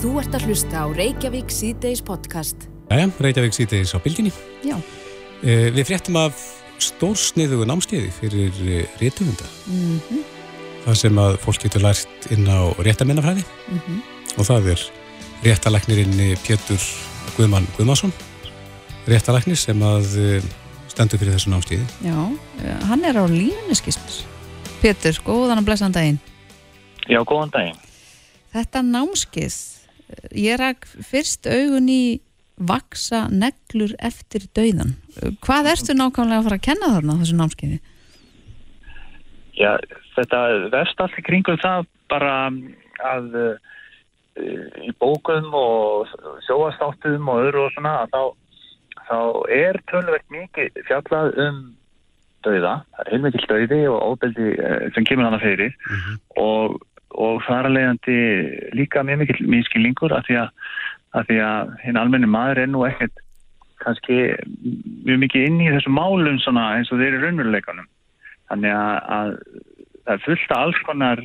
Þú ert að hlusta á Reykjavík síðdeis podcast. Jæja, Reykjavík síðdeis á bylginni. Já. Eh, Við fréttum af stórsniðugu námskeiði fyrir réttugunda. Mm Það sem að fólk getur lært inn á réttamennafræði Mhm. og það er réttalæknirinn Pétur Guðmann Guðmarsson, réttalæknir sem að eh, stendur fyrir þessu námskeiði. Já, eh, hann er á lífinu skismur. Pétur, góðan og blessan daginn. Já, góðan daginn. Þetta námskið, eh, ég rak fyrst augun í vaksa neglur eftir dauðan. Hvað ertu nákvæmlega að fara að kenna þarna þessu námskiði? Já, þetta verst allt í kringum það bara að uh, í bókum og sjóastáttum og öðru og svona að þá, þá er tölvert mikið fjallað um dauða. Það er heilmikið dauði og óbeldi uh, sem kemur hana fyrir og, og það er að leiðandi líka mjög mikið miskillingur af því að, að, að hinn almenni maður er nú ekkert kannski mjög mikið inn í þessu málum eins og þeir eru raunveruleikanum. Þannig að, að það er fullt af alls konar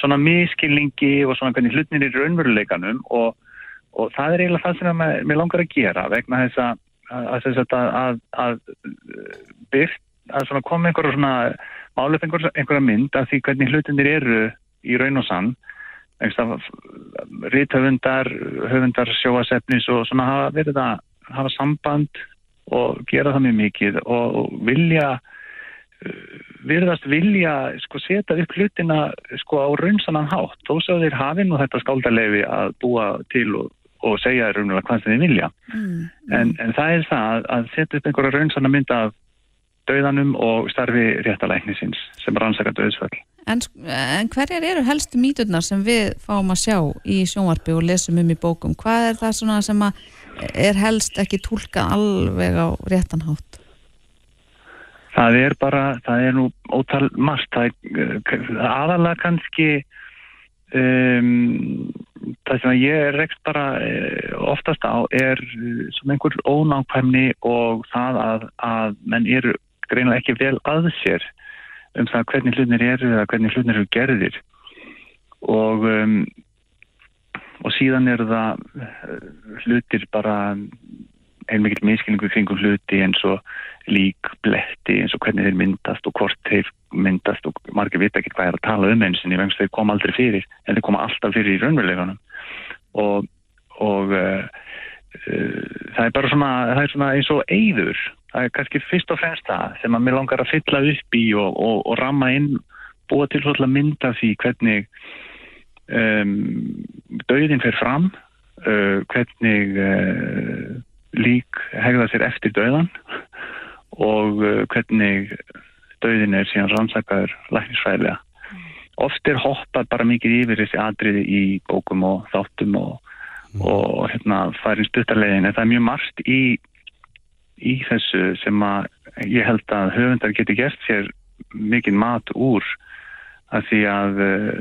svona miskilningi og svona hvernig hlutnir er raunveruleikanum og, og það er eiginlega það sem mér langar að gera vegna þess að, að, að, að, að koma einhverja svona mála upp einhverja, mynd af því hvernig hlutinir eru í raun og sann. Ríthöfundar, höfundar sjóasefnis og svona hafa verið að hafa samband og gera það mjög mikið og, vilja virðast vilja sko setja upp hlutina sko á raunsanan hátt. Þó svo þeir hafi nú þetta skáldarlefi að búa til og, og segja raunverulega hvað þeir vilja. Mm. en, en það er það að setja upp einhverja raunsana mynd af dauðanum og starfi réttalæknisins sem rannsaka dauðsföll En, en hverjar eru helstu mýturnar sem við fáum að sjá í sjónvarpi og lesum um í bókum? Hvað er það svona sem er helst ekki tólkað alveg á réttan hátt? Það er bara, það er nú ótal margt, það er uh, aðalega kannski um, það sem ég rekst bara uh, oftast á er uh, svona einhver ónákvæmni og það að, að menn eru greinilega ekki vel að sér um það hvernig hlutnir eru eða hvernig hlutnir eru gerðir. Og um, og síðan eru það uh, hlutir bara einmikill miskilningu kringum hluti eins og lík, bletti eins og hvernig þeir myndast og hvort þeir myndast og margir vita ekki hvað er að tala um eins en ég vengst þeir koma aldrei fyrir en þeir koma alltaf fyrir í raunveruleganum og, og uh, uh, það er bara svona, það er svona eins og eyður það er kannski fyrst og fremst það sem að mér langar að fylla upp í og, og, og ramma inn, búa til svolítið mynda því hvernig um, dauðin fer fram uh, hvernig uh, lík hegða sér eftir dauðan og uh, hvernig dauðin er síðan rannsakaður læknisfræðilega. Oft er hoppað bara mikið yfir þessi atriði í bókum og þáttum og, og hérna farin stuttarlegin en það er mjög margt í, í þessu sem að ég held að höfundar geti gert sér mikið mat úr að því að uh,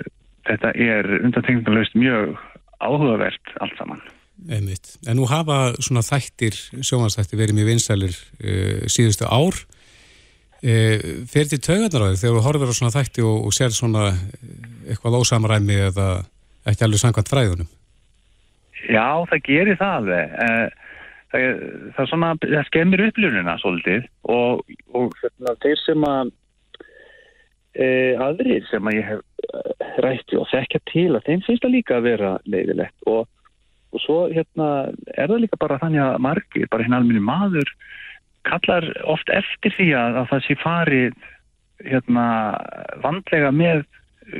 þetta er undantekningalöst mjög áhugavert allt saman. Einmitt. En nú hafa svona þættir, sjómanstættir verið mjög vinsælir uh, síðustu ár. Uh, fer til því þegar þú horfir á svona þætti og, og sér svona eitthvað ósamræmi eða ekki alveg samkvæmt fræðunum? Já, það gerir það alveg. Það, það, svona, það skemmir upplunina svolítið og, og hérna, þeir sem að e, aðrir sem að ég hef rætti og þekkja til að þeim finnst það líka að vera leiðilegt. Og og svo hérna er það líka bara þannig að margir, bara hinn alminni maður kallar oft eftir því að, að það sé farið hérna vandlega með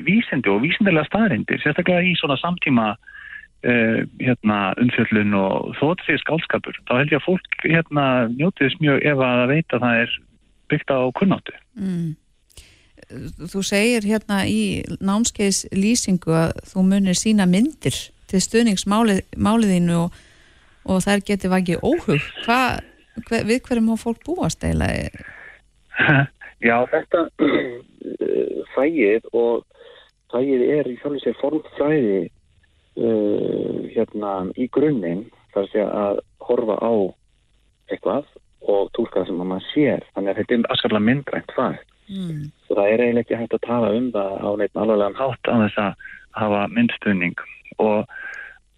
vísindi og vísindilega staðrindir, sérstaklega í svona samtíma uh, hérna umfjöllun og þótt því skálskapur þá held ég að fólk hérna njótiðis mjög ef að veit að það er byggt á kunnáttu. Mm. Þú segir hérna í námskeis lýsingu að þú munir sína myndir til stuðningsmáliðinu og, og þær geti vakið óhug. Hva, hver, við hverjum má fólk búast eiginlega? Já, þetta fæið og fæið er í sjálf og sér formfræði uh, hérna í grunninn þar sé að horfa á eitthvað og tólka það sem maður sér. Þannig að þetta er afskaplega myndrænt fag. Mm. Og það er eiginlega ekki hægt að tala um það á neitt alvarlegan hátt á þess að hafa myndstuðning og,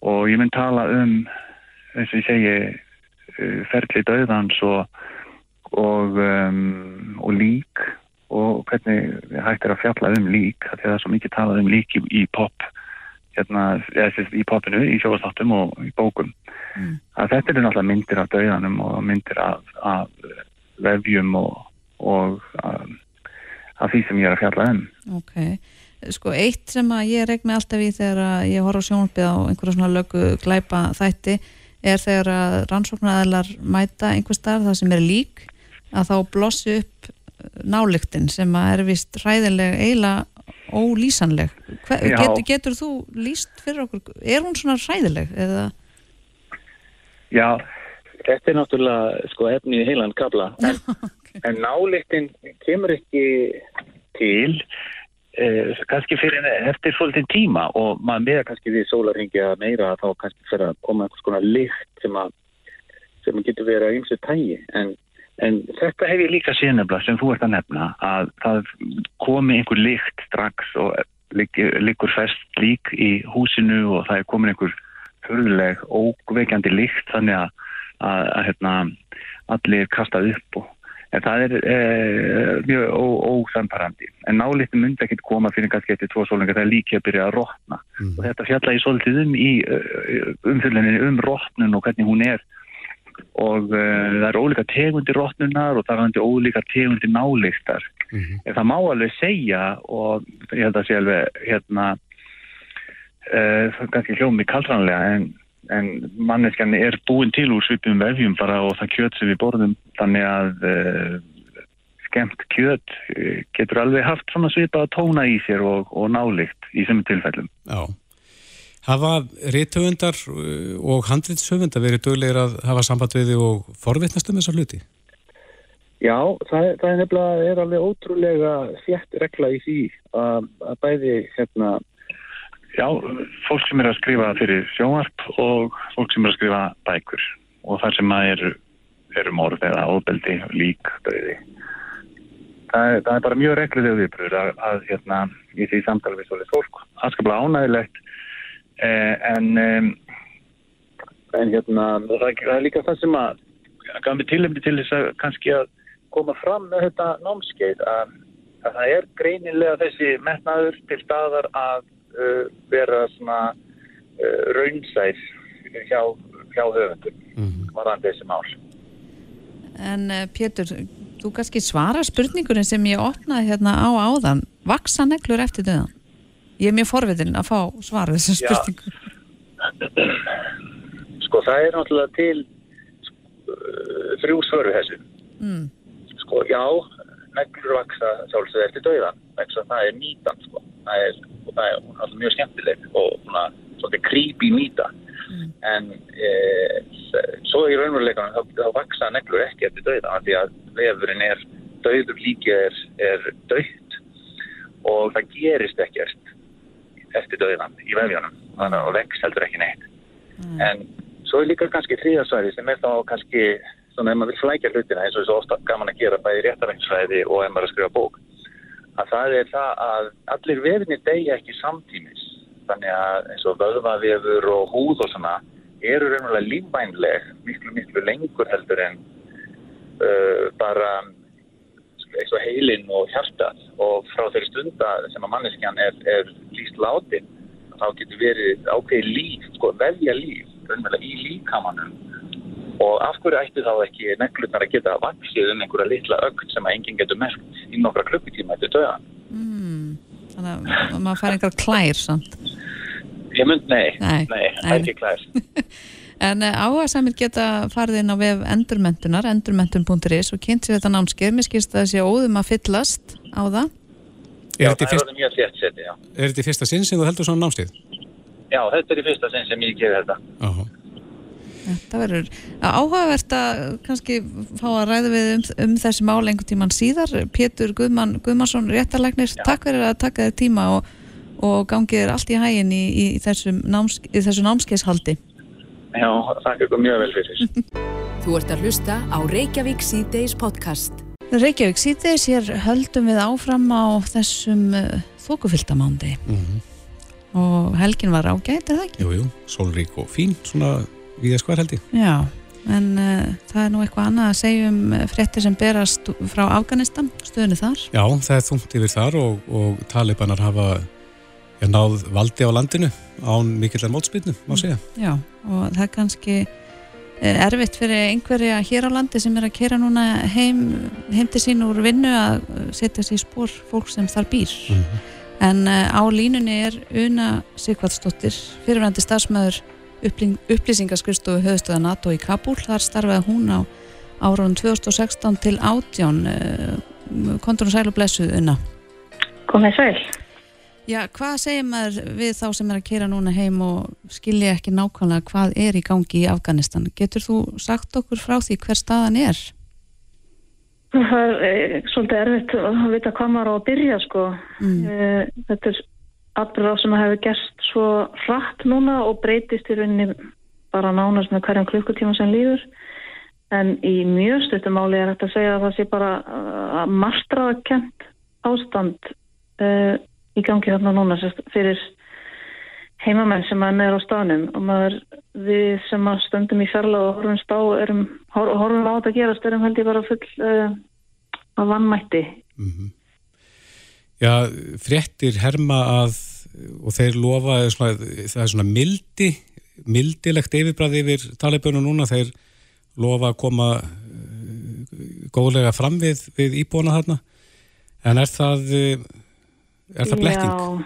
og ég mynd tala um eins og ég segi uh, ferli döðans og og, um, og lík og hvernig hægt er að fjalla um lík því það er svo mikið talað um lík í, í pop hérna, eða í popinu, í sjóastáttum og í bókum. Mm. þetta er náttúrulega myndir af döðanum og myndir af, af vefjum og, og um, af því sem ég er að fjalla um. Ok, sko eitt sem að ég regna alltaf í þegar ég horf á sjónbið á einhverja svona lögu glæpa þætti er þegar að rannsóknæðilar mæta einhver starf það sem er lík að þá blossi upp nálygtin sem að er vist ræðileg eiginlega ólýsanleg. Getur, getur þú lýst fyrir okkur? Er hún svona ræðileg eða? Já, þetta er náttúrulega sko efni í heilan kabla en, okay. en nálygtin kemur ekki til eh, kannski fyrir eftir svolítið tíma og maður meða kannski við sólarhingja meira þá kannski fyrir að koma einhvers konar lykt sem að sem getur verið að ymsu tægi en En þetta hef ég líka sínabla sem þú ert að nefna að það komi einhver líkt strax og líkur fest lík í húsinu og það er komin einhver hörðuleg óveikjandi líkt þannig að, að, að hérna, allir kastað upp og En það er e, mjög ósamparandi. En nálítið myndi ekki koma fyrir kannski eftir tvo sólingar þegar líkið að byrja að rótna. Mm. Og þetta fjalla ég svolítið um í umfylgjuninni um rótnun og hvernig hún er og uh, það er ólíka tegundi rótnunar og það er ólíka tegundi náleiktar mm -hmm. það má alveg segja og ég held að sé alveg hérna uh, kannski hljómi kallranlega en, en manneskjan er búin til úr svipum vefjum bara og það kjöt sem við borðum þannig að uh, skemmt kjöt getur alveg haft svona svipa að tóna í sér og, og náleikt í sem tilfellum. Já Hafa réttöfundar uh, og handrýtshöfundar verið döglegir að hafa samband við og forvittnast um þessa hluti? Já, það, það er nefnilega er alveg ótrúlega fjætt regla í því að, að bæði hérna, já, fólk sem er að skrifa fyrir sjónvarp og fólk sem er að skrifa bækur og þar sem að eru, eru morð eða óbeldi, lík, döði. Það, það er bara mjög reglið viðbröður að, að hérna, í því samtala við svolítið fólk. Það skal bara ánægilegt Eh, en, en hérna, það, það er líka það sem að gaf mig tilhemdi til þess að kannski að koma fram með þetta námskeið að, að það er greinilega þessi metnaður til staðar að uh, vera svona uh, raunsæð hjá, hjá höfundum mm -hmm. varðan þessi mál. En uh, Pétur, þú kannski svara spurningurinn sem ég opnaði hérna á áðan. Vaksa neglur eftir döðan? Ég er mjög forvitin að fá svara þessum spurningu. Sko það er náttúrulega til uh, þrjú svöru þessu. Mm. Sko já, neglur vaksa sjálfsögð eftir dauðan, það er nýtan sko. Það er, það er alltaf mjög skemmtileg og svona, svona creepy nýta. Mm. En e, svo í raunveruleikanum þá, þá vaksa neglur ekki eftir dauðan því að vefurinn er dauður líka er, er dauðt og það gerist ekkert eftir döðinan í vefjónum þannig að vex heldur ekki neitt. Mm. en svo er líka kannski þrýðarsvæði sem er þá kannski svona ef maður vil flækja hlutina eins og þessu ofta gaman að gera bæði réttarækningsfræði og ef maður að skrifa bók að það er það að allir vefinni degja ekki samtímis. Þannig að eins og vöðvavefur og húð og svona eru reynulega lífvænleg miklu miklu lengur heldur en uh, bara eins og heilin og hjartað. Og frá þeirri stunda sem að manneskjan er, er líst látin þá getur verið ákveði líf, sko, velja líf raunverulega í líkamannum og af hverju ætti þá ekki neglutnar að geta vaksið um einhverja litla ögn sem að enginn getur merkt í nokkra klukkutíma eftir döðan mm, Þannig að maður fær einhver klær samt. Ég mynd, nei, nei, nei, er ekki klær. En eh, áhuga samir geta farið inn á vef endurmentunar, endurmentun.is og kynnt sér þetta námskeið, mér skilst að það sé óðum að fyllast á það. Er alveg mjög þétt seti, já. Er þetta í fyrsta sinn sem þú heldur svona námskeið? Já, þetta er í fyrsta sinn sem ég gefi þetta. Aha. Þetta verður áhugavert að kannski fá að ræða við um, um þessi mál einhvern tíman síðar. Pétur Guðmann, Guðmannsson, réttarleiknir, takk fyrir að taka þér tíma og, og gangið þér allt í hægin í, í, í þessu, náms, þessu námskeiðshaldi. Já, þakka ykkur mjög vel fyrir. Þú ert að hlusta á Reykjavík C-Days podcast. Reykjavík C-Days, hér höldum við áfram á þessum uh, þókufylgdamándi. Mm -hmm. Og helgin var ágætt, er það ekki? Jú, jú, sólrík og fín, svona við að skvar held ég. Já, en uh, það er nú eitthvað annað að segja um fréttir sem berast frá Afganistan, stöðinu þar. Já, það er þungt yfir þar og, og talibanar hafa náð valdi á landinu án mikillar mótspilnum, má segja. Já, og það er kannski erfitt fyrir einhverja hér á landi sem er að kera núna heim, heim til sín úr vinnu að setja sér spór fólk sem þar býr. Mm -hmm. En uh, á línunni er Una Sigvardsdóttir, fyrirvændi starfsmæður upplýsingaskristofu höfustöða NATO í Kabul. Þar starfaði hún á árunum 2016 til átján. Uh, Kontur hún sæl og blessuð, Una? Komið sæl. Já, hvað segir maður við þá sem er að kera núna heim og skilja ekki nákvæmlega hvað er í gangi í Afganistan? Getur þú sagt okkur frá því hver staðan er? Það er eh, svolítið erfitt að vita hvað maður á að byrja sko. Mm. Eh, þetta er atbyrðað sem hefur gerst svo hratt núna og breytist í rauninni bara nánast með hverjum klukkutíma sem líður. En í mjög stuttumáli er þetta að segja að það sé bara að eh, marstraða kent ástand í gangi þarna núna fyrir heimamenn sem er neður á staðnum og maður við sem stöndum í ferla og horfum stá erum, horfum á þetta að gerast erum held ég bara full uh, af vannmætti mm -hmm. Já, fréttir herma að og þeir lofa svona, það er svona mildi mildilegt yfirbræði yfir talibunum núna, þeir lofa að koma uh, góðlega fram við, við íbúna þarna en er það er það blekking?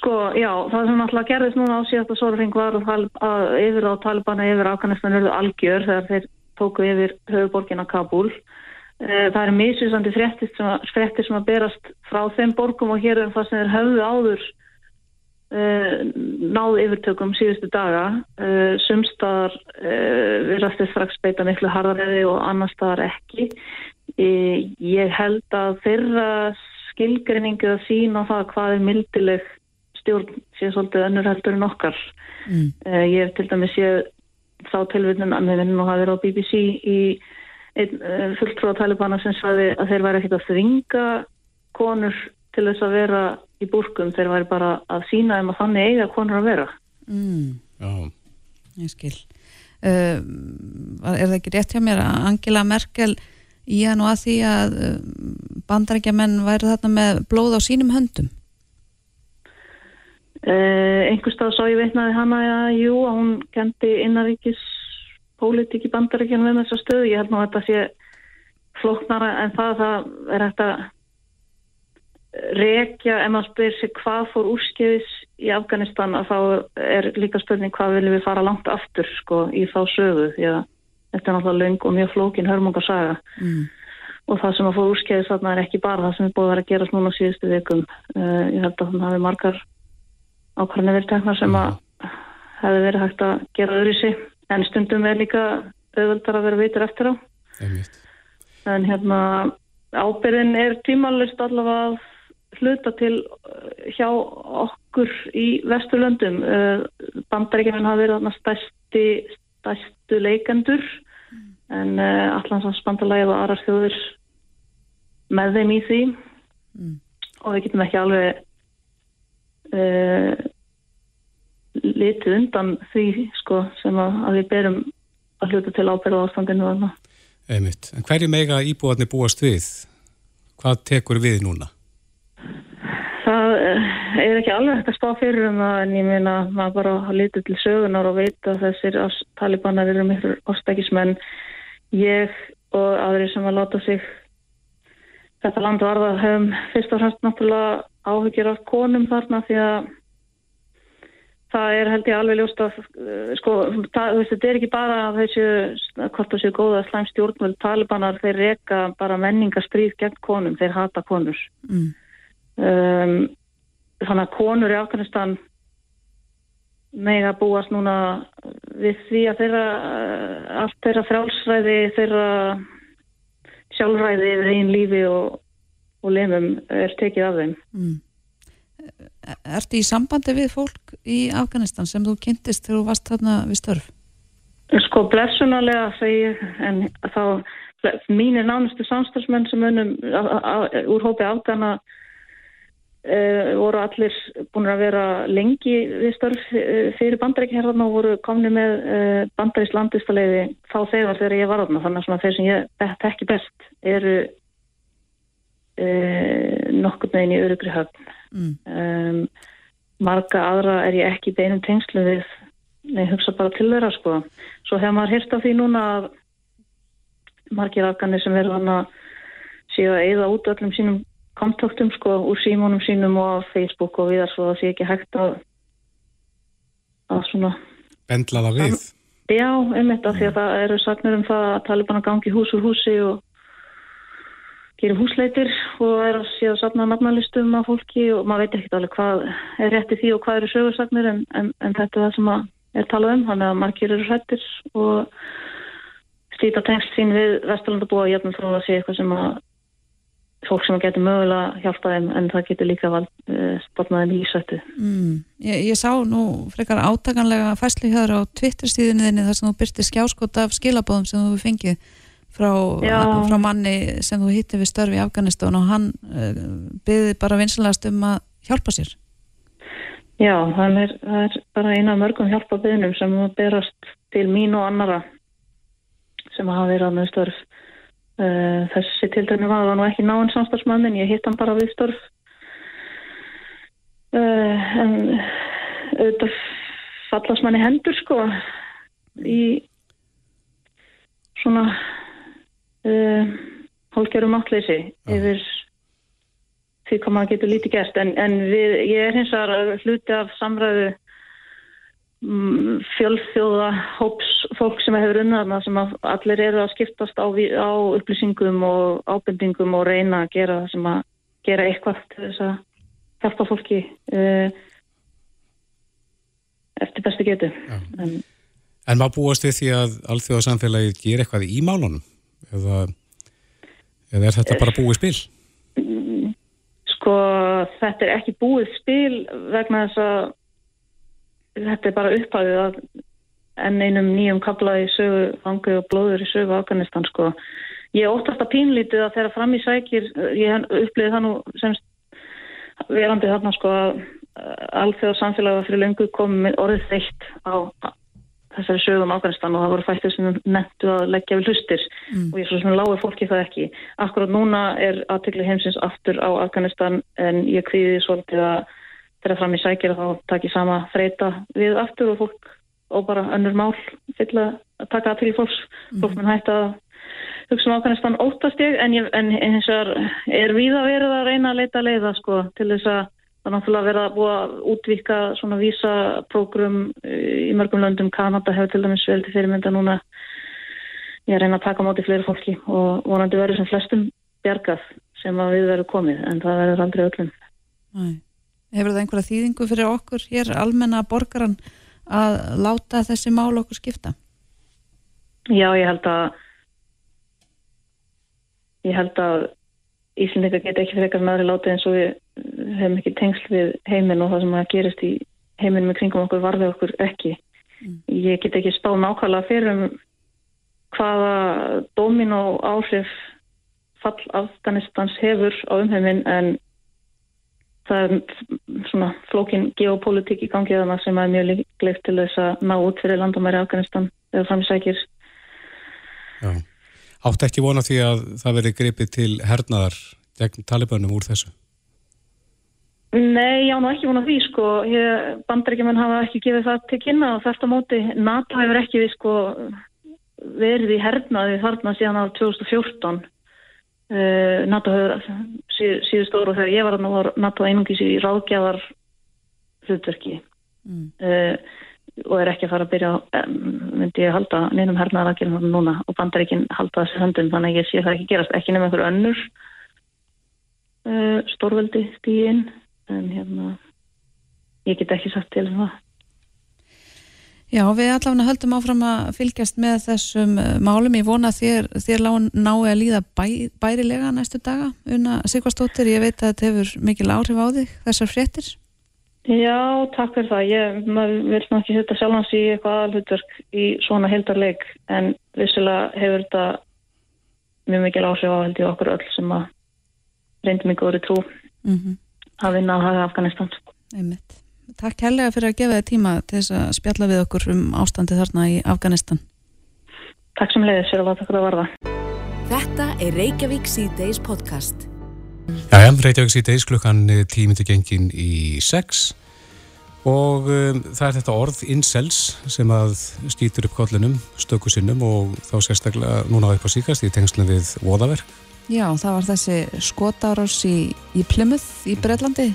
Sko, já, það sem alltaf gerðist núna á síðast að Sórfing var að yfir á Talibana yfir Afganistan verður algjör þegar þeir tóku yfir höfuborgin að Kabul. Eh, það er mísvísandi frettir sem, sem að berast frá þeim borgum og hér er það sem er höfðu áður uh, náðu yfirtökum síðustu daga. Uh, Sumstaðar virðast þess strax beita miklu harðaræði og annar staðar ekki. Ég held að þeirra skilgrinningu að sína það hvað er mildileg stjórn sé svolítið önnur heldur en okkar. Mm. Uh, ég hef til dæmis séð þá tilvinnum að við vinnum að hafa verið á BBC í uh, fulltrú á Talibana sem svaði að þeir væri ekkert að þringa konur til þess að vera í búrkum, þeir væri bara að sína um að þannig eiga konur að vera. Mm. Já. Ég skil. Uh, er það ekki rétt hjá mér að Angela Merkel í hann og að því að bandarækjamenn væri þarna með blóð á sínum höndum? Uh, einhverstað svo ég veitnaði hana að jú, að hún kendi innaríkis pólitík í bandaríkjum með þessa stöðu, ég held nú að þetta sé flóknara en það, það er hægt að rekja ef maður spyr sér hvað fór úrskefis í Afganistan að þá er líka spurning hvað viljum við fara langt aftur sko í þá sögu því að þetta er náttúrulega löng og mjög flókin hörmungarsaga mm. og það sem að fór úrskefis þarna er ekki bara það sem er búið að vera að gerast núna síðustu vikum. Uh, ég held að það hafi margar ákvarðinu verið tekna sem að hefði verið hægt að gera öðru í sig en stundum er líka auðvöldar að vera vitur eftir á. Einmitt. en hérna ábyrðin er tímalust allavega hluta til uh, hjá okkur í vesturlöndum. Uh, bandaríkjuminn hafa verið stærsti, stærstu leikendur mm. en uh, allansvansbandalæð og aðrar þjóður með þeim í því mm. og við getum ekki alveg uh, litið undan því sko, sem að, að við berum að hluta til ábyrða ástandinu Einmitt. En hverju mega íbúðarnir búast við? Hvað tekur við núna? Eh, er ekki alveg hægt að spá fyrir um það en ég meina maður bara lita til sögunar og veita að þessir talibanar eru miklu ástækismenn ég og aðri sem að láta sig þetta land varða hefum fyrst og fremst náttúrulega áhugir af konum þarna því að það er held ég alveg ljóst að uh, sko, það, þetta er ekki bara þessu, hvort það séu góða slæm stjórnvöld talibanar, þeir reyka bara menningarstríð gegn konum, þeir hata konur mm. um, þannig að konur í Afganistan mega búast núna við því að þeirra allt þeirra frálsræði þeirra sjálfræði yfir einn lífi og, og lemum er tekið af þeim mm ertu í sambandi við fólk í Afganistan sem þú kynntist þegar þú varst þarna við störf? Sko, blessunarlega segir, en þá mínir nánustu samstagsmenn sem önum úr hópi Afgana uh, voru allir búin að vera lengi við störf uh, fyrir bandarækjaherðarna og voru komni með uh, bandarísk landistaleiði þá þegar þegar ég var þarna þannig að þeir sem ég tekki best eru nokkur meginn í örugri höfn mm. um, marga aðra er ég ekki beinum tengslu við Nei, hugsa bara til þeirra sko. Svo hefur maður hérst af því núna að margir afganir sem verður hann að séu að eigða út öllum sínum kontaktum sko úr símónum sínum og Facebook og viðar svo að það sé ekki hægt að að svona Bendla það við? Já, einmitt af því að það eru sagnir um það að Taliban að gangi hús úr húsi og gera húsleitir og er að sé að sapna nafnalistum af fólki og maður veit ekki alveg hvað er rétti því og hvað eru sögursagnir en, en, en þetta er það sem er talað um, þannig að margir eru hrættir og stýta tengsl sín við Vesturlandabúa og jæfnum þó að sé eitthvað sem að fólk sem getur mögulega hjálpa þeim en það getur líka vald eh, spotnaðin í sættu. Mm. Ég, ég sá nú frekar átakanlega fæsli hér á Twitter-stíðinu þinni þar sem þú byrti skjáskot af skilabóðum sem þú fengið frá, frá manni sem þú hitti við störfi í Afganistan og hann uh, byði bara vinsalast um að hjálpa sér. Já, það er, það er bara eina mörgum hjálpabyðnum sem berast til mín og annara sem hafa verið að með Uh, þessi tildræni var það nú ekki náinn samstagsmannin, ég hitt hann bara við störf uh, en auðvitað fallast manni hendur sko í svona uh, hálfgerðum átleysi yfir því hvað maður getur lítið gert. En, en við, ég er hins vegar hluti af samræðu fjölþjóða hóps fólk sem hefur unnaðna sem allir eru að skiptast á, á upplýsingum og ábendingum og reyna að gera sem að gera eitthvað til þess að hjálpa fólki uh, eftir bestu getu. En, en maður búast við því að alþjóðasamfélagið ger eitthvað í málunum eða, eða er þetta bara búið spil? Sko þetta er ekki búið spil vegna þess að þetta er bara upphæðið að enn einum nýjum kablaði sögu fangu og blóður í sögu Afganistan sko. Ég óttast að pínlítið að þeirra fram í sækir, ég uppliði það nú semst verandi þarna sko að alþjóða samfélaga fyrir löngu komið orðið þeitt á þessari sögum Afganistan og það voru fættir sem nettu að leggja við hlustir mm. og ég svo sem lágur fólki það ekki. Akkurát núna er aðtökli heimsins aftur á Afganistan en ég kvíði svolítið að þegar fram í sækir þá takir sama freyta við aftur og fólk og bara önnur mál fyll að taka að til fólks. Mm. fólk mun hægt að hugsa um ákvæmstan óttast ég en, en eins og er við að verða að reyna að leita leiða sko til þess að það náttúrulega verið að búa að útvíka svona vísaprógrum í mörgum löndum. Kanada hefur til dæmis veldi fyrirmynda núna ég reyna að taka máti fleiri fólki og vonandi verður sem flestum bjargað sem að við verðum komið en það verður aldrei öllum. Nei Hefur það einhverja þýðingu fyrir okkur hér almenna borgaran að láta þessi mál okkur skipta? Já, ég held að ég held að Íslandika get ekki frekar með aðri láta eins og við hefum ekki tengsl við heiminn og það sem að gerist í heiminn með kringum okkur varði okkur ekki. Mm. Ég get ekki spáð nákvæmlega fyrir um hvaða dómin og áhrif fall Afganistans hefur á umheiminn en það er svona flókin geopolítik í gangi þarna sem er mjög líklegt til þess að ná út fyrir landamæri Afganistan eða framsækir. Já, átt ekki vona því að það veri gripið til hernaðar gegn talibönum úr þessu? Nei, já, nú ekki vona því sko, bandarækjumenn hafa ekki gefið það til kynna og á móti NATO hefur ekki við sko verið í hernaði þarna síðan á 2014 Uh, NATO höfður síð, síðust óra þegar ég var að ná NATO einungis í ráðgjafar hlutverki mm. uh, og er ekki að fara að byrja um, myndi ég halda neinum hernaðar að gera núna og bandar ekki halda þessi höndum þannig að ég sé það ekki gerast ekki nefnum einhverju önnur uh, stórveldi stíðin en hérna ég get ekki sagt til um það Já, við allavega höldum áfram að fylgjast með þessum eh, málum. Ég vona þér, þér nái að líða bæ, bærilega næstu daga. Una Sigvarstóttir, ég veit að þetta hefur mikil áhrif á þig, þessar fréttir. Já, takk fyrir það. Ég vil ná ekki setja sjálfans í eitthvað aðalhutverk í svona heldarleik, en vissilega hefur þetta mjög mikil áhrif á held í okkur öll sem að reyndi mig góðri trú. Mm -hmm. að vinna á hafa Afganistan. Einmitt. Takk helga fyrir að gefa þið tíma til þess að spjalla við okkur um ástandi þarna í Afganistan. Takk sem leiðis fyrir að láta okkur að varða. Þetta er Reykjavík C-Days podcast. Já, já, Reykjavík C-Days klukkan tímindi gengin í sex og um, það er þetta orð incels sem að skýtur upp kollinum stöku sinnum og þá sérstaklega núna upp á síkast í tengslum við voðaverk. Já, það var þessi skotárás í, í Plymouth í Breitlandi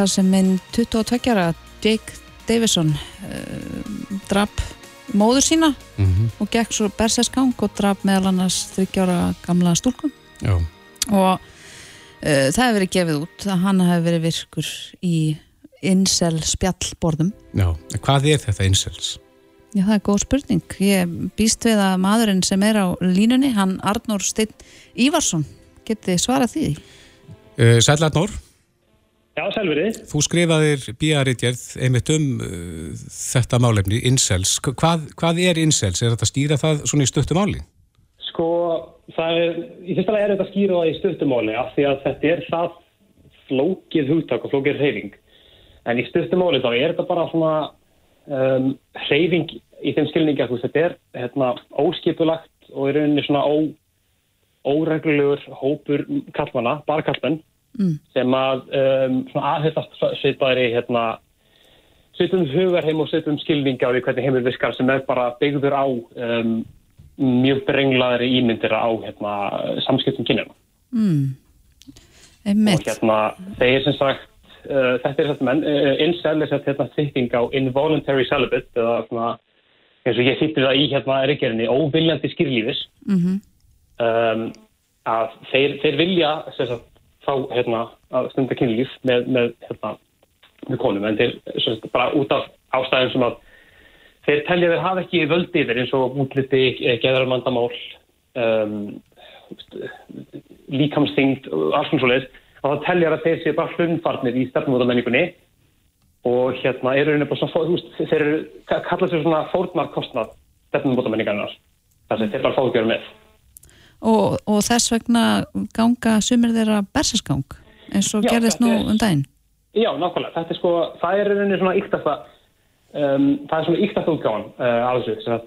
þar sem minn 22-ara Jake Davison uh, drap móður sína Mm -hmm. og gekk svo bersesgang og draf meðal annars 30 ára gamla stúlkum Já, og uh, það hefur verið gefið út að hann hefur verið virkur í incel spjallborðum já. Hvað er þetta incels? Já, það er góð spurning. Ég býst við að maðurinn sem er á línunni, hann Arnór Steinn Ívarsson, geti svarað því? Uh, Sæll Arnór, Já, selveri. þú skrifaðir bíaritjerð einmitt um uh, þetta málefni, incels. Hvað, hvað er incels? Er þetta að stýra það svona í stuttu máli? Sko, það er, í fyrsta lega er þetta að skýra það í stuttumáli af því að þetta er það flókið hugtak og flókið reyfing. En í stuttumáli þá er þetta bara svona um, reyfing í þeim skilningi að þetta er hérna, óskipulagt og í rauninni svona ó, óreglulegur hópur kallmanna, bara kallmenn, Mm. sem að um, sveipaðir í hérna, sveitum hugarheim og sveitum skilningi á því hvernig heimur virkar sem er bara byggður á um, mjög brenglaðri ímyndir á hérna, samskiptum kynjana. Mm. Og hérna, þeir sem sagt, uh, þetta er þetta menn, uh, er þetta hérna þykking á involuntary celibate, eða svona, eins og ég þýttir það í hérna reykjerinni, óviljandi skýrlífis, Mm um, að þeir, þeir vilja sem sagt, fá hérna, að stunda kynlíf með, með, hérna, með konum, en þeir sagt, bara út af ástæðum sem að þeir telja þeir hafa ekki völd yfir eins og útliti, geðarmandamál, um, líkamsþyngd og alls svona svoleiðis, að það telja að þeir séu bara hlunfarnir í stefnumótamenningunni og hérna eru rauninni bara svona, veist, þeir eru, kalla sér svona fórnarkostnað stefnumótamenningarnar, þar sem þeir bara fá ekki að vera með. Og, og þess vegna ganga sumir þeirra bersesgang, eins og Já, gerðist nú um daginn. Já, nákvæmlega. Þetta er sko, það er í rauninni svona yktasta, um, það er svona yktasta útgáðan uh, af þessu.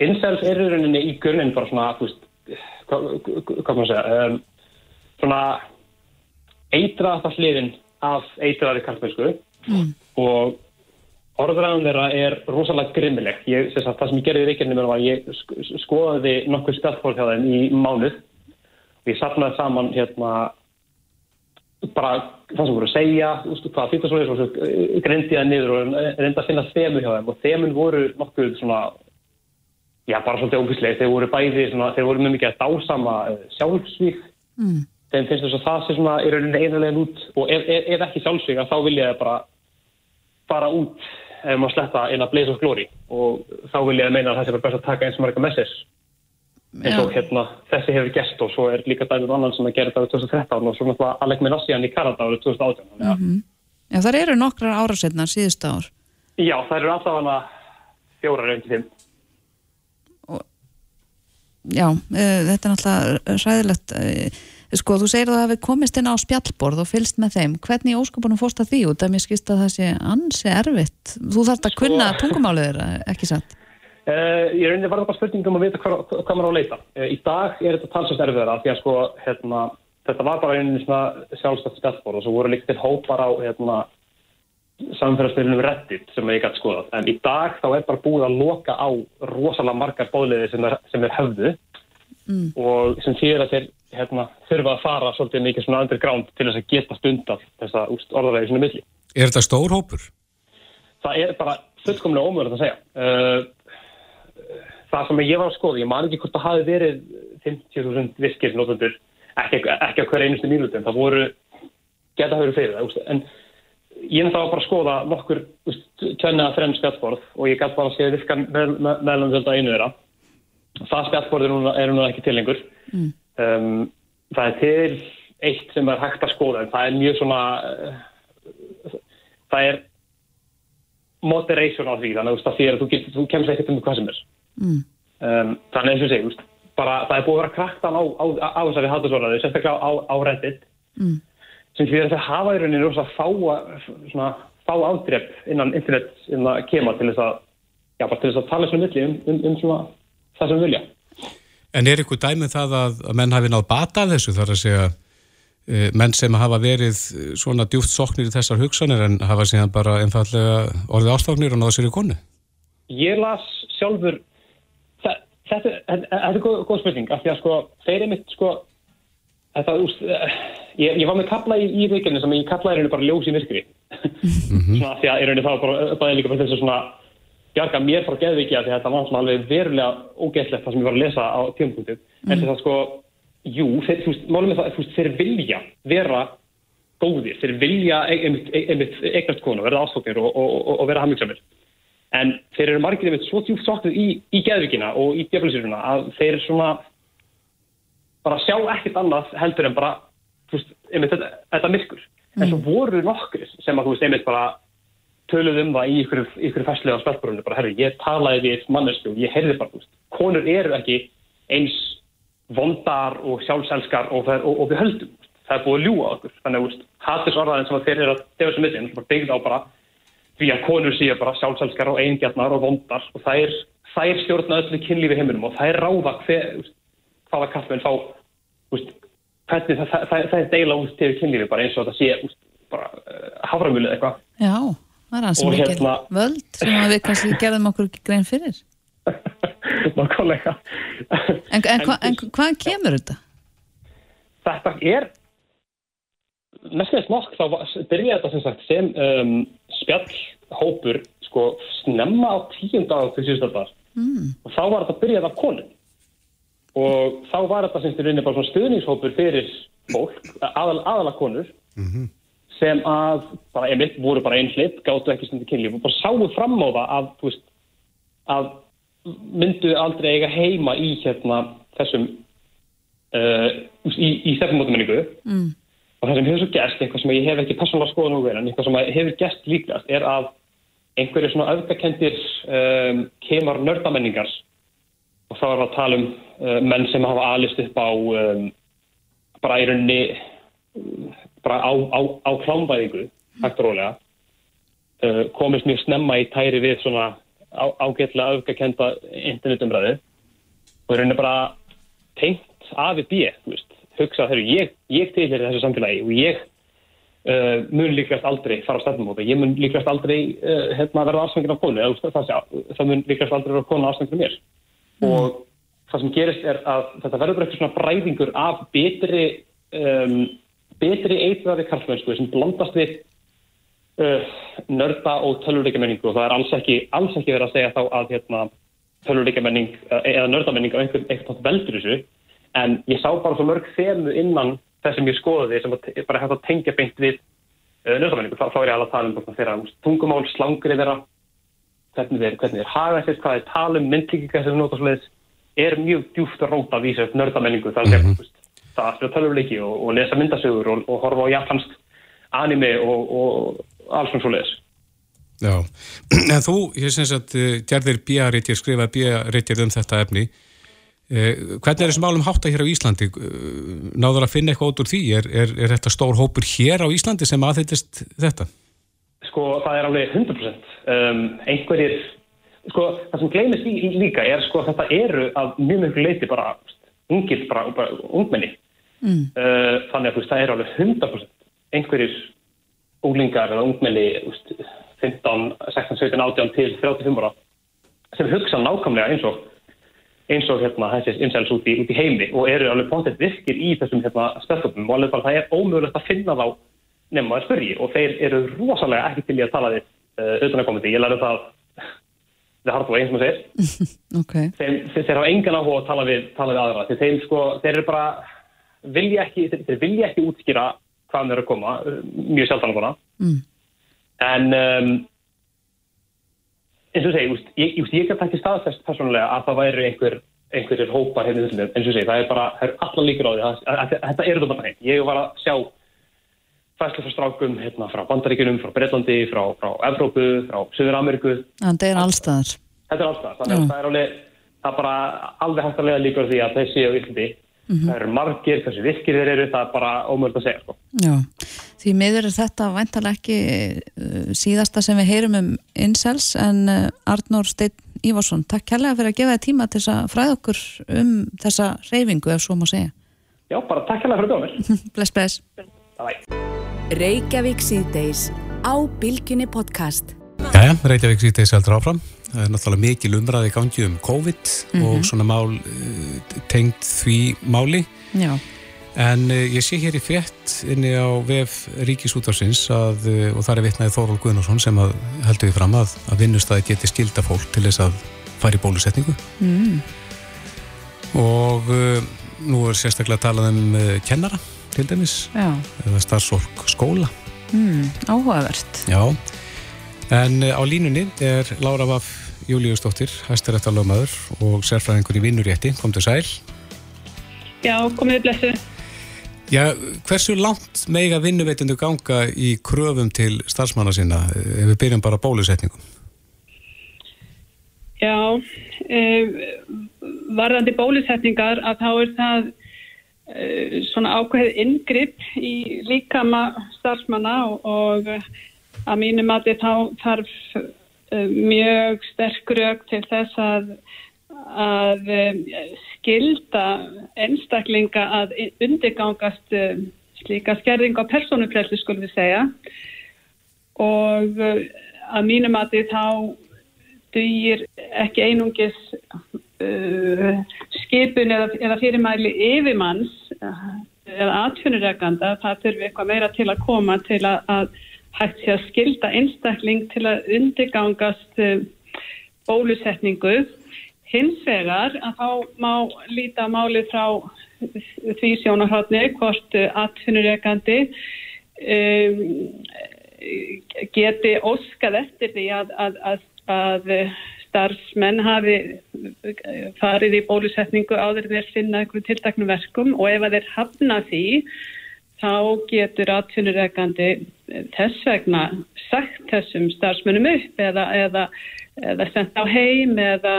Incels er í rauninni í grunninn bara svona, þú veist, hvað, hvað maður segja, um, svona eitraða hliðin af eitraðari kartmennsku Mm. og orðræðan þeirra er rosalega grimmileg. Ég, sagt, það sem ég gerði í reykjarni mér var að ég sk skoðaði nokkuð spjallfólk hjá þeim í mánuð. Og ég sapnaði saman hérna bara það sem voru að segja, veist, hvað fyrir svo og svo greindi það niður og reynda að finna þemu hjá þeim. Og þemun voru nokkuð svona, já, bara svolítið ógíslega, þeir voru bæði svona, þeir voru mjög mikið að dásama eh, sjálfsvík Mm. þeim finnst þess að það sé svona í rauninni einarlegin út. Og ef, ef, ef ekki sjálfsvík þá vilja það bara fara út ef maður sletta inn að blaze of glory og þá vilja það meina að það sé bara best að taka eins og marga message eins og hérna, þessi hefur gert og svo er líka dæmið annan sem að gera þetta árið 2013 og svo náttúrulega Alec Minassian í Kanada árið 2018 þannig að Mm Já, þar eru nokkrar árasetnar síðustu ár. já, það eru alltaf hana fjórar reyndi fimm Já, uh, þetta er náttúrulega ræðilegt. Uh, sko, þú segir að það hefði komist inn á spjallborð og fylst með þeim. Hvernig óskapunum fórst að því út? Það mér skist að það sé ansi erfitt. Þú þarft að Sko- kunna tungumálið þeirra, ekki satt? Uh, ég það bara spurning um að vita hvað, hvað maður á að leita. Uh, í dag er þetta talsast erfiðara því að sko, hérna, þetta var bara svona sjálfstætt spjallborð og svo voru líka til hópar á hérna, samfélagsmiðlunum Reddit sem ég gæti skoðað. En í dag þá er bara búið að loka á rosalega margar bóðliði sem er, sem er höfðu Mm. og sem þýðir að þeir hérna, þurfa að fara svolítið mikið svona underground til þess að geta stundað þessa orðaðlega svona milli. Er þetta stór hópur? Það er bara fullkomlega ómögulegt að segja. Uh, það sem ég var að skoða, ég man ekki hvort það hafi verið 50.000 virkir notendur, ekki, ekki á hver einustu mínúti, en það voru, geta hafa verið fyrir það, en ég náttúrulega var bara að skoða nokkur tvenna að þrenn spjallborð og ég gæti bara að segja virka meðlum þetta einu þeirra. Það spjallborð er núna, er núna ekki til lengur. Mm. Um, það er til eitt sem er hægt að skoða, en það er mjög svona, uh, það er moderation á því, þannig að þýðir að þú, þú kemst ekkert um hvað sem er. Mm. Um, þannig eins og segi, bara það er búið að vera kraktan á, á, á þessari hattusvaraði, sérstaklega á, á Reddit, Mm. sem því að það hafa í rauninni rosa fá, svona, fá ádrepp innan internet innan kema til þess að, já, bara til þess að tala svona milli um, um, um svona það sem vilja. En er ykkur dæmið það að, að menn hafi nátt bata þessu þar að segja e, menn sem hafa verið svona djúft soknir í þessar hugsanir en hafa síðan bara einfallega orðið ástofnir og náða sér í konu? Ég las sjálfur það, þetta, þetta er góð, góð spurning af því að sko, þeir er mitt sko þetta, úst, ég, ég var með kapla í, í vikinu sem ég kaplaði hérna bara ljós í myrkri mm -hmm. svona því að er hérna þá bara, bara líka fyrir þessu svona bjarga mér frá geðvikið því þetta var alveg verulega ógeðslegt það sem ég var að lesa á tímpunktu mm. en þess að sko, jú, þeir, þú veist, málum með það þú veist, þeir vilja vera góðir, þeir vilja einmitt eignast konu, verða ástóknir og, og, og, og vera hamingsamir en þeir eru margir einmitt svo tjúft soknir í, í geðvikina og í djöflisiruna að þeir eru svona bara sjá ekkert annað heldur en bara þú veist, einmitt þetta, þetta myrkur mm. en svo voru nokkur sem að þú veist, einmitt bara töluð um það í ykkur, ykkur fæslega á spjallbrunni, bara herru, ég talaði við mannesku og ég heyrði bara, veist, konur eru ekki eins vondar og sjálfselskar og, og, og við höldum, það er búið að ljúa okkur, þannig að hattis orðaðin sem þeir eru að defa sem mittinn, það er byggð á bara því að konur séu bara sjálfselskar og eigingjarnar og vondar og það er, það er stjórna öllu kynlífi heiminum og það er ráða hver, hvaða kallmenn fá, veist, hvernig það, það, það, það er deila út til kynlífi bara eins og það sé úst, bara uh, haframulið eitthvað. Já. Það er hans mikil hérna... völd sem við kannski gerðum okkur grein fyrir. Nákvæmlega. En, en, hva, en hvað kemur þetta? Þetta er, næstu nokk, þá byrjaði þetta sem sagt sem um, spjallhópur sko snemma á tíundag til síðustöldar mm. og þá var þetta byrjað af konun og þá var þetta sem styrir inn í bara svona stuðningshópur fyrir fólk, aðal, aðala konur mm -hmm sem að, bara einmitt, voru bara einhlitt, gáttu ekki stundu kynlíf og bara sáu fram á það að, þú veist, að myndu aldrei eiga heima í hérna þessum, uh, í, í stefnumótumenningu mm. og það sem hefur svo gæst, eitthvað sem ég hef ekki persónulega skoðan úr en eitthvað sem hefur gæst líkast er að einhverju svona öfgakendir um, kemar nördamenningar og þá er það að tala um uh, menn sem hafa alist upp á um, bara í rauninni bara á, á, á klámbæðingu hægt og rólega uh, komist mjög snemma í tæri við svona á, ágætlega öfgakenda internetumræðu og það er bara tengt af í bíð hugsa þegar ég, ég til hér í þessu samfélagi og ég uh, mun líkvæmst aldrei fara á stefnumóta ég mun líkvæmst aldrei uh, hérna, verða afsvengin af konu það, það mun líkvæmst aldrei verða konu afsvengin af mér. Mm. og það sem gerist er að þetta verður bara eitthvað svona bræðingur af betri um, betri eitraði karlmennsku sem blandast við uh, nörda og tölvuleikamenningu og það er alls ekki, alls ekki verið að segja þá að hérna, tölvuleikamenning uh, eða nördamenning á einhvern eitthvað veldur þessu. En ég sá bara svo mörg þemu innan þess sem ég skoði sem bara hægt að tengja beint við uh, nördamenningu, þá, þá er ég alveg að tala um þeirra tungumál, slangur þeirra hvernig þeir, hvernig þeir hafa þess, hvað þeir tala um myndlíkika sem nota svolítið er mjög djúft að róta að vísa upp nördamenningu. Mm -hmm það að spila tölvuleiki og, og lesa myndasögur og, og horfa á japansk anime og, og alls svona svo leiðis. Já, en þú, ég syns að uh, gerðir bíarittir, skrifaði bíarittir um þetta efni. Uh, hvernig er þessum álum hátta hér á Íslandi? Uh, náður að finna eitthvað út úr því? Er, er, er þetta stór hópur hér á Íslandi sem aðhyttist þetta? Sko, það er alveg 100%. Um, einhverjir, sko, það sem gleymist líka er sko þetta eru að mjög mjög leiti bara ungir, bara, bara ungmenni Mm. Uh, þannig að veist, það er alveg 100% einhverjir úlingar eða ungmenni 15, 16, 17, 18 til 35 ára sem hugsa nákvæmlega eins og eins og hérna þessi insels út út í heimi og eru alveg póntið virkir í þessum hérna stöðstöfum og alveg bara það er ómögulegt að finna þá nefnum að spyrji og þeir eru rosalega ekki til í að tala því uh, utan að komandi. Ég lærði það hardt og eins sem það segir. okay. þeir, þeir, þeir hafa engan áhuga að tala við, tala við aðra. Þeir, sko, þeir eru bara vilja ekki, þeir vilja ekki útskýra hvaðan þeir eru að koma, mjög sjaldan að koma mm. en um, eins og segi úst, ég, úst, ég kan ekki staðfest personlega að það væri einhver, einhverjir hópar hérna eins og segi, það er bara, það er allar líkur á því þetta eru það bara heim ég var að sjá fæslu frá strákum hérna, frá Bandaríkunum, frá Breitlandi frá, frá Evrópu, frá Suður Ameriku Þetta er allstaðar Þetta er allstaðar, þannig að það er alveg það er bara alveg hægt að lega líkur því að þessi á Íslandi -hmm. það eru margir, hversu virkir þeir eru það er bara ómöld að segja sko. Já, því miður er þetta vantalega ekki uh, síðasta sem við heyrum um Insels en uh, Arnór Steinn Ívarsson, takk kærlega fyrir að gefa þið tíma til að fræða okkur um þessa reyfingu ef svo má segja. Já, bara takk kærlega fyrir að koma Bless, bless. Reykjavík síðdeis á Bilginni podcast. Jæja, Reykjavík síðdeis heldur áfram. Það er náttúrulega mikil umræði gangi um COVID mm -hmm. og svona mál uh, tengt því máli. Já. En uh, ég sé hér í frétt inni á VF Ríkisútarsins að, uh, og það er vitnaði Þóról Guðnarsson sem að heldur við fram að, að vinnustæði geti skilda fólk til þess að fara í bólusetningu. Mm. Og nú er sérstaklega að tala um kennara til dæmis, Já. eða starfsfólk skóla. Mm, áhugavert. Já, en á línunni er Lára Vaff Júliusdóttir, hæstirættalögmaður og sérfræðingur í vinnurétti, kom til sæl. Já, komið blessu. Já, hversu langt meiga vinnuveitindu ganga í kröfum til starfsmanna sína ef við byrjum bara bólusetningum? Já, eh, varðandi bólusetningar að þá er það eh, svona ákveðið ingripp í líkama starfsmanna og, og að mínu mati þá þarf uh, mjög sterk rauk til þess að, að uh, skilda einstaklinga að undirgangast uh, slíka skerðing á persónuplessu skulum við segja. Og að mínu mati þá dýr ekki einungis skipun eða, eða fyrirmæli yfirmanns eða atfinnureganda það þurfi eitthvað meira til að koma til að, að hægt sé að skilda einstakling til að undirgangast eh, bólusetningu. Hins vegar að þá má líta máli frá því sjónarhaldni hvort atfinnureikandi um, geti óskað eftir því að, að, að starfsmenn hafi farið í bólusetningu áður þeir finna einhverju tiltaknum verkum og ef þeir hafna því þá getur atvinnureikandi þess vegna sagt þessum starfsmönnum upp eða, eða, eða sendt á heim eða,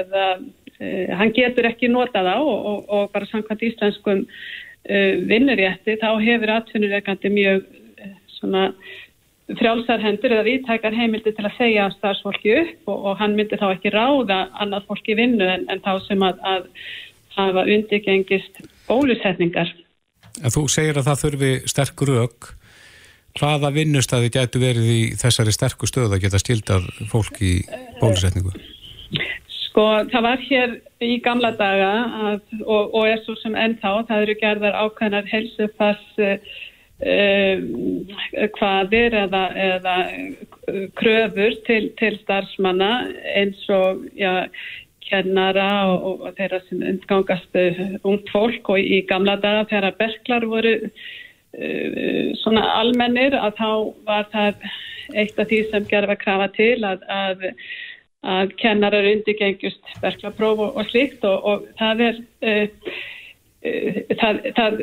eða uh, hann getur ekki notað á og, og, og bara samkvæmt íslenskum uh, vinnurétti þá hefur atvinnureikandi mjög uh, svona frjálsarhendur eða viðtækar heimildi til að segja starfsfólki upp og, og hann myndi þá ekki ráða annað fólki vinnu en, en þá sem að, að hafa undirgengist bólusetningar. En þú segir að það þurfi sterk rauk hvaða vinnustæði getur verið í þessari sterku stöðu að geta stildað fólk í bólusetningu? Sko, það var hér í gamla daga að, og, og er svo sem ennþá, það eru gerðar uh, eh, hvaðir eða, eða kröfur til, til starfsmanna eins og já, kennara og, og þeirra sem umgangast ungt fólk og í gamla daga þegar berklar voru Eh, svona almennir að þá var það eitt af því sem gerði að krafa til að, að, að kennarar undirgengjust verklapróf og, og slíkt og, og það er uh, uh, það, það,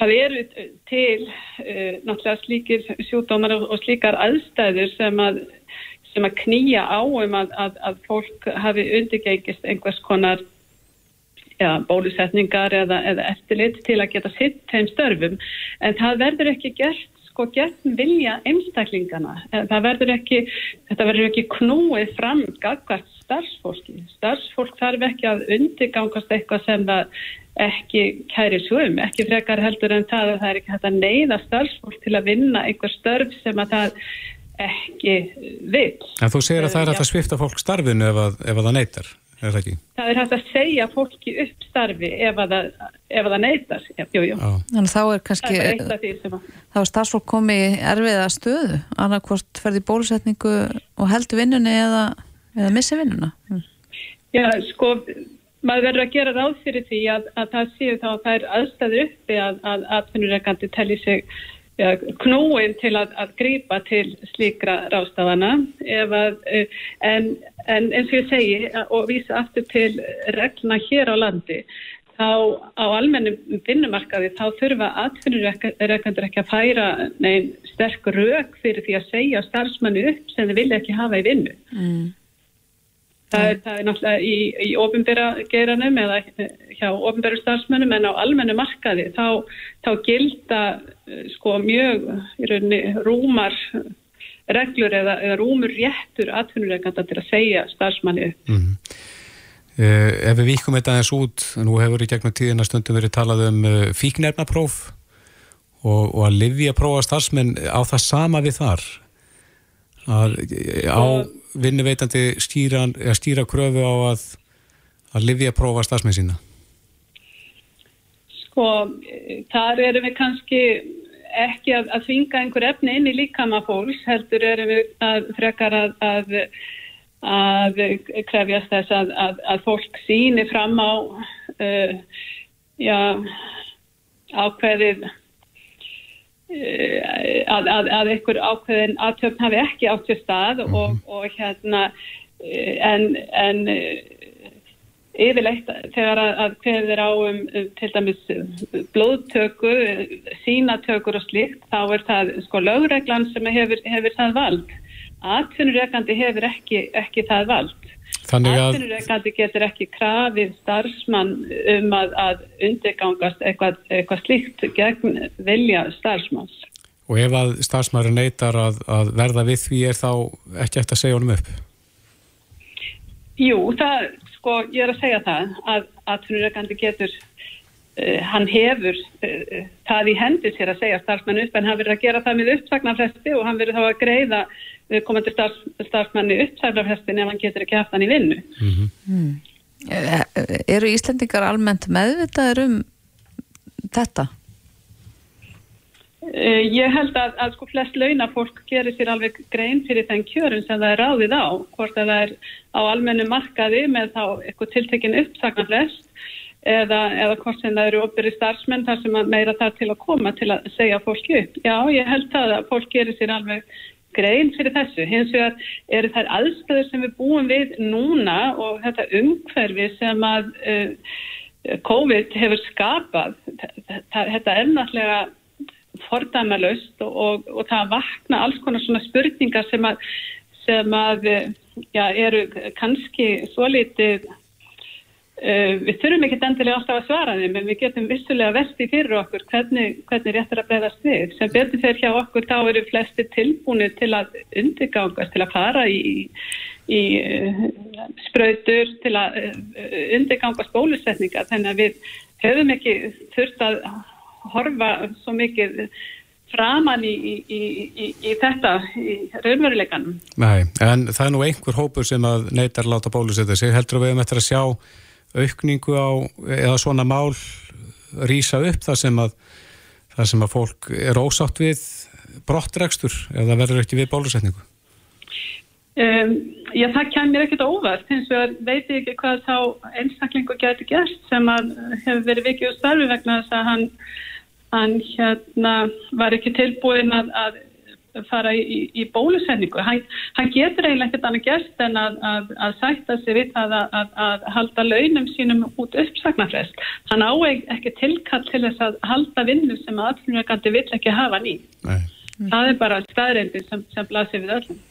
það eru til uh, náttúrulega slíkir sjúdómar og, slíkar aðstæður sem að, sem að knýja á um að, að fólk hafi undirgengjast einhvers konar ja, bólusetningar eða, eða eftirlit til að geta sitt þeim störfum. En það verður ekki gert sko gert vilja einstaklingana. Það verður ekki, þetta verður ekki knúið fram gagvart starfsfólki. Starfsfólk þarf ekki að undirgangast eitthvað sem það ekki kæri svum, ekki frekar heldur en það að það er ekki hægt að neyða starfsfólk til að vinna einhver störf sem að það ekki vil. En þú segir að það er hægt að svifta fólk starfinu ef að, ef að það neytar er það ekki? Það er hægt að segja fólki upp starfi ef að það, ef að það neytar. Jú, jú. Þannig þá er kannski, er þá er starfsfólk komið erfiða stöðu, annarkvort ferði bólusetningu og heldur vinnunni eða, eða missi vinnuna. Já, sko, maður verður að gera ráð fyrir því að, að það séu þá að það er aðstæður uppi að, atvinnureikandi telli sig ja, knúin til að, að grýpa til slíkra rástafana eh, en, en eins og ég segi og vísa aftur til regluna hér á landi þá á almennum vinnumarkaði þá þurfa atvinnureikandur ekki að færa neinn sterk rauk fyrir því að segja starfsmannu upp sem þið vilja ekki hafa í vinnu. Mm. Það er, það er náttúrulega í, í ofinbæra geiranum eða hjá ofinbæru starfsmönnum en á almennu markaði þá, þá gilda eh, sko mjög í rauninni rúmar reglur eða, eða rúmur réttur atvinnureikanda til að segja starfsmanni. Mm -hmm. uh, ef við vikum þetta eins út, nú hefur í gegnum tíðina stundum verið talað um uh, fíknefnapróf og, og að livja prófa starfsmenn á það sama við þar að á vinnuveitandi stýra, stýra kröfu á að að livja prófa starfsmenn sína? Sko, þar erum við kannski ekki að, að þvinga einhver efni inn í líkama fólks, heldur erum við að frekar að, að, að krefjast þess að fólk síni fram á uh, já, ákveðið uh, að einhver ákveðin aðtöfn hafi ekki átt sér stað og, mhm. og hérna uh, en, en yfirleitt þegar að, að hverðir á um, um til dæmis blóðtöku, sínatökur og slikt, þá er það sko lögreglan sem hefur, hefur það vald. Atvinnureikandi hefur ekki, ekki það vald. Atvinnureikandi getur ekki krafið starfsmann um að, að undirgangast eitthvað, eitthvað slikt gegn vilja starfsmanns. Og ef að starfsmæri neytar að, að verða við því er þá ekki eftir að segja honum upp? Jú, það sko ég er að segja það að atvinnureikandi getur hann hefur uh, það í hendi sér að segja starfsmenn upp en hann verður að gera það með uppsagnarfresti og hann verður þá að greiða uh, komandi starf, starfsmenni uppsagnarfrestin ef hann getur ekki haft hann í vinnu mm -hmm. mm. Eru Íslendingar almennt meðvitaður um þetta? Uh, ég held að, að sko flest launafólk gerir sér alveg grein fyrir þenn kjörun sem það er ráðið á, hvort að það er á almennu markaði með þá eitthvað tiltekinn uppsagnarfrest eða, eða hvort sem það eru opverið starfsmenn þar sem meira þar til að koma til að segja fólki upp. Já, ég held að fólk gerir sér alveg grein fyrir þessu. Hins vegar eru þær aðstöður sem við búum við núna og þetta umhverfi sem að uh, COVID hefur skapað, þetta er náttúrulega fordæmalust og, og, og það vakna alls konar svona spurningar sem að, sem að já, eru kannski svo litið uh, við þurfum ekki endilega alltaf að svara þeim en við getum vissulega vesti fyrir okkur hvernig, hvernig réttur að breyðast við sem betur fyrir hjá okkur þá eru flesti tilbúinu til að undirgangast til að fara í, í uh, spröytur til að uh, undirgangast bólusetninga þannig að við höfum ekki þurft að horfa svo mikið framann í, í, í, í þetta í raunveruleikanum. Nei, en það er nú einhver hópur sem að neytar láta bólusetta sig. Heldur að við hefum eftir að sjá aukningu á eða svona mál rýsa upp það sem að það sem að fólk er ósátt við brottregstur eða verður ekki við bólusetningu? Um, já, það kemur ekkert óvart hins vegar veit ég ekki hvað þá einstaklingu getur gert sem að hefur verið vikið úr starfi vegna þess að hann hann hérna var ekki tilbúin að, að fara í, í bólusenningu. Hann, hann getur eiginlega ekkert annað gert en að, að, að sætta sig við það að halda launum sínum út uppsagnarfrest. Hann á ekki tilkall til þess að halda vinnu sem aðflunarkandi vill ekki hafa ný. Nei. Það er bara staðreindi sem, sem blasir við öllum.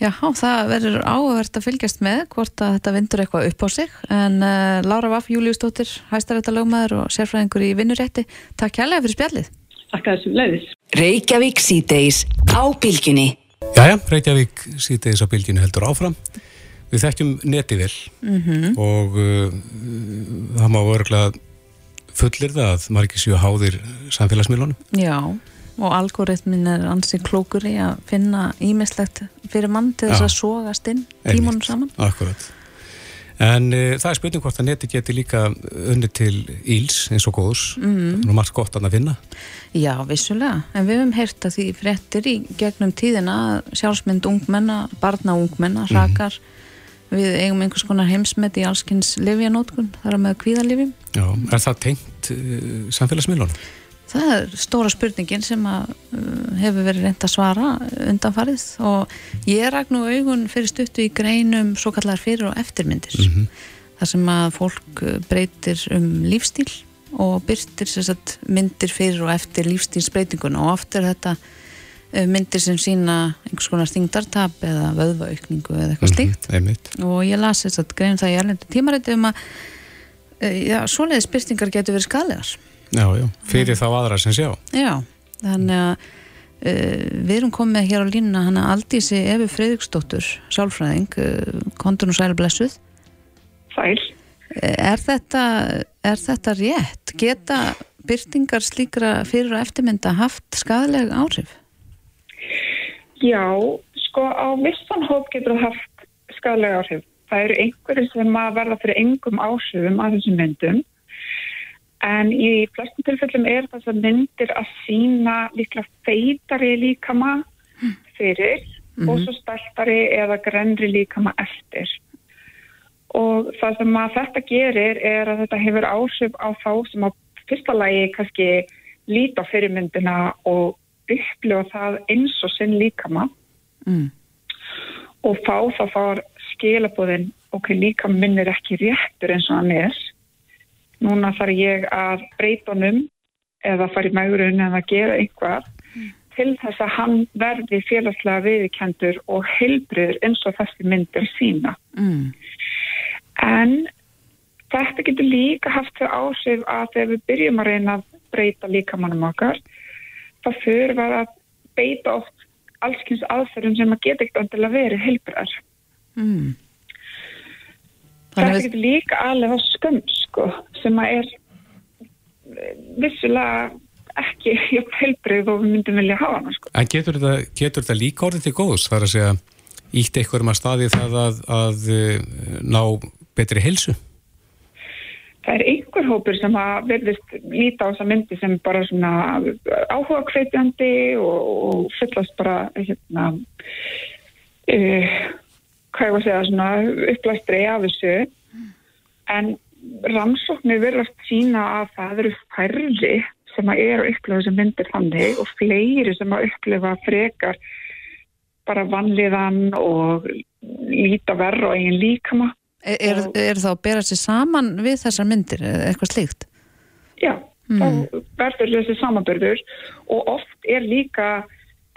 Já, það verður áhugavert að fylgjast með hvort að þetta vindur eitthvað upp á sig en uh, Lára Vaff, Júliusdóttir hæstarætta lögmaður og sérfræðingur í vinnurétti Takk kærlega fyrir spjallið Takk að þessum leiðis Reykjavík síðdeis á bylginni Jæja, Reykjavík síðdeis á bylginni heldur áfram. Við þekkjum neti vel mm -hmm. og uh, það má örgulega fullir það að margir séu háðir samfélagsmiðlunum. Já og algoritmin er ansi klókur í að finna ímislegt fyrir mann til þess að sógast inn tímunum saman. Akkurat En uh, það er spurning hvort að neti geti líka unni til íls eins og góðs mm. og margt gott að finna Já, vissulega, en við hefum heyrt að því fréttir í gegnum tíðina sjálfsmynd ungmenna, barna ungmenna mhm. rakar mm. við eigum einhvers konar heimsmet í allskynns livjanótkun þar með kvíðalifjum Já, er það tengt uh, samfélagsmiðlunum? Það er stóra spurningin sem að, uh, hefur verið reynd að svara undanfarið og ég ragnu augun fyrir stuttu í greinum svo kallar fyrir og eftirmyndir mm -hmm. þar sem að fólk uh, breytir um lífstíl og byrtir sagt, myndir fyrir og eftir lífstílsbreytingun og oft er þetta eh, myndir sem sína einhvers konar þingdartap eða vöðvaaukningu eða eitthvað slíkt mm, einmitt. og ég las þess að grein það í erlendu tímarætti um að já, svoleiðis byrtingar getur verið skalegar Já, já, fyrir þá aðra sem sjá Já, þannig að uh, við erum komið hér á línuna hana Aldísi Efi Freyðiksdóttur sálfræðing, uh, kontun og sæl blessuð Sæl. Er þetta, er þetta rétt? Geta byrtingar slíkra fyrir og eftirmynda haft skadaleg áhrif? Já, sko á vissan hóp getur það haft skadalega áhrif. Það eru einhverju sem að verða fyrir engum áhrifum af þessum myndum en í flestum tilfellum er þess að myndir að sína líklega feitari líkama fyrir Mhm. og svo stæltari eða grenri líkama eftir. Og það sem að þetta gerir er að þetta hefur áhrif á þá sem á fyrsta lagi kannski líta á fyrirmyndina og upplifa það eins og sinn líkama Mm. og fá þá fár skilabóðin ok, líka minn er ekki réttur eins og hann er núna þarf ég að breyta honum eða fara í mægurinn eða gera einhvað til þess að hann verði félagslega viðkendur og heilbriður eins og þessi myndir sína Mm. en þetta getur líka haft þau áhrif að þegar við byrjum að reyna að breyta líkamannum okkar þá fyrir við að beita oft allskynns aðferðum sem að geta ekkert andilega verið heilbriðar Mm. Þetta Þannig við, líka alveg á skömm sko, sem að er eh, vissulega ekki jafn heilbrið og við myndum vilja hafa hana sko. En getur þetta, getur þetta líka orðið til góðs? Það er að segja, ítt einhverjum að staði það að, að eh, ná betri heilsu? Það er einhver hópur sem að verðist líta á þessa myndi sem bara svona áhuga kveitjandi og, og fyllast bara hérna uh, hvað ég var að segja svona upplæstri af þessu. En rannsóknir verðast sína að það eru færri sem að eru að upplifa þessu myndir þannig og fleiri sem að upplifa frekar bara vanliðan og líta verra á eigin líkama. Er, er, er þá að bera sér saman við þessar myndir eða eitthvað slíkt? Já, þá verður þessi samanbörður og oft er líka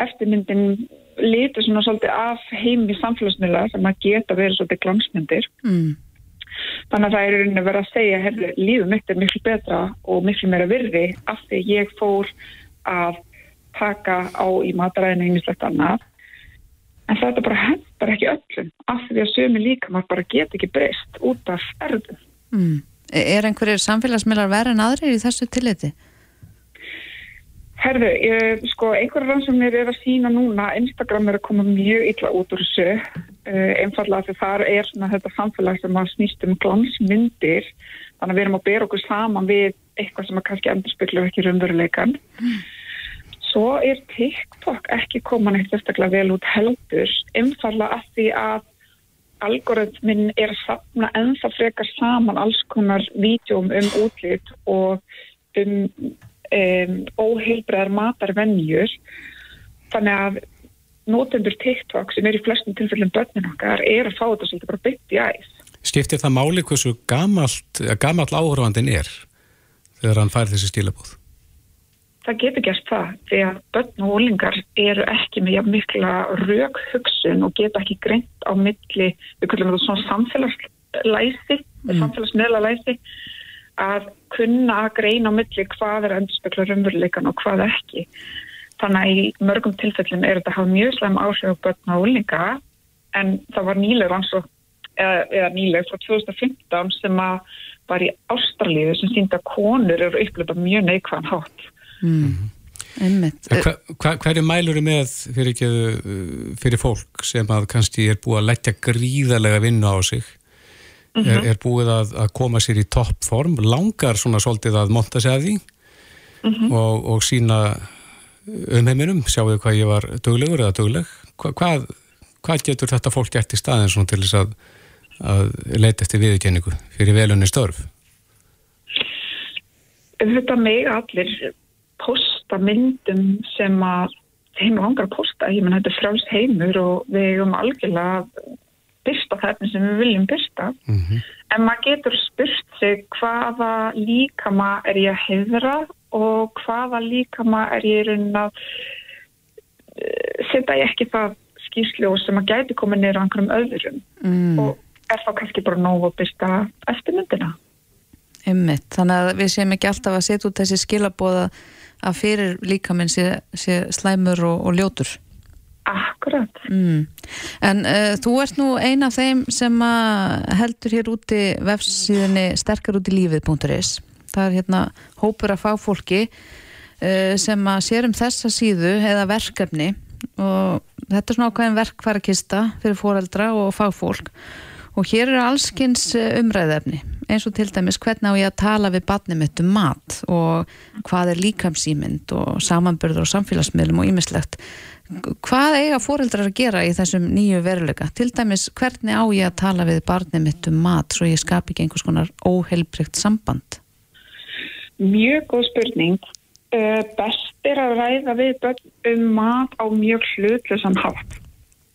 eftirmyndin litur svona svolítið af heimi samfélagsmiðla sem að geta verið svolítið glansmyndir. Mm. Þannig að það er í rauninni verið að segja, herru, lífið mitt er miklu betra og miklu meira virði af því ég fór að taka á í mataræðinu einmislegt annað. En þetta bara hendar ekki öllum af því að sömu líka maður bara get ekki breyst út af erðum. Mm. Er einhverjir samfélagsmiðlar verið en aðrir í þessu tilliti? Herðu, ég, sko, einhverja rannsóknir er að sína núna, Instagram er að koma mjög illa út úr þessu, uh, einfallega því þar er svona þetta samfélag sem að snýst um glansmyndir, þannig að við erum að bera okkur saman við eitthvað sem að kannski endur spekla ekki raunveruleikan. Svo er TikTok ekki koman eitt eftirklega vel út heldur, einfallega að því að algoritminn er að sapna ennþá frekar saman alls konar vídjum um útlit og um um, óheilbreðar matarvenjur þannig að notendur TikTok sem er í flestum tilfellum börnin okkar er að fá þetta svolítið bara bytt í æs. Skiptir það máli hversu gamalt, gamall áhörfandin er þegar hann fær þessi stílabóð? Það getur gert það því að börn og ólingar eru ekki með jafn mikla rauk hugsun og geta ekki greint á milli, við kallum þetta svona samfélagslæsi, mm. samfélagsmiðla læsi að kunna að greina á milli hvað er endurspekla raunveruleikan og hvað ekki. Þannig að í mörgum tilfellin er þetta að hafa mjög slæm áhrif á börn og ólinga en það var nýleg rannsók eða, eða nýleg frá 2015 sem að var í Ástralíðu sem sínda konur eru upplöpa mjög neikvæðan hátt. Mm. Hva, hva, hverju mælur er með fyrir, ekki, fyrir fólk sem að kannski er búið að leggja gríðarlega vinnu á sig er, er búið að, að koma sér í toppform, langar svona svolítið að monta sig að því og, og sína umheiminum, sjáu hvað ég var duglegur eða dugleg. Hva, hvað, hvað getur þetta fólk gert í staðin svona til þess að, að leita eftir viðurkenningu fyrir velunni störf? Þetta mig allir posta myndum sem að þeim langar að posta, ég menn þetta er frálst heimur og við erum algjörlega byrsta það sem við viljum byrsta Mm -hmm. en maður getur spurt sig hvaða líkama er ég að hefra og hvaða líkama er ég raunin að setja ég ekki það skýrsljós sem að gæti komið niður á einhverjum öðrum mm. og er þá kannski bara nóg að byrsta eftirmyndina. Einmitt, þannig að við séum ekki alltaf að setja út þessi skilabóða að fyrir líkaminn sé, sé slæmur og, og ljótur. Akkurat. Mm. En uh, þú ert nú eina af þeim sem heldur hér úti vefsíðinni sterkarútilífið.is. Það er hérna hópur af fagfólki uh, sem að sér um þessa síðu eða verkefni og þetta er svona ákveðin verkvarakista fyrir foreldra og fagfólk og hér eru allskins eh, umræðefni eins og til dæmis hvernig á ég að tala við barnið mitt um mat og hvað er líkamsýmynd og samanbörður og samfélagsmiðlum og ímislegt hvað eiga foreldrar að gera í þessum nýju veruleika til dæmis hvernig á ég að tala við barnið mitt um mat svo ég skap ekki einhvers konar óheilbrygt samband Mjög góð spurning uh, best er að ræða við börn um mat á mjög hlutlusan hátt.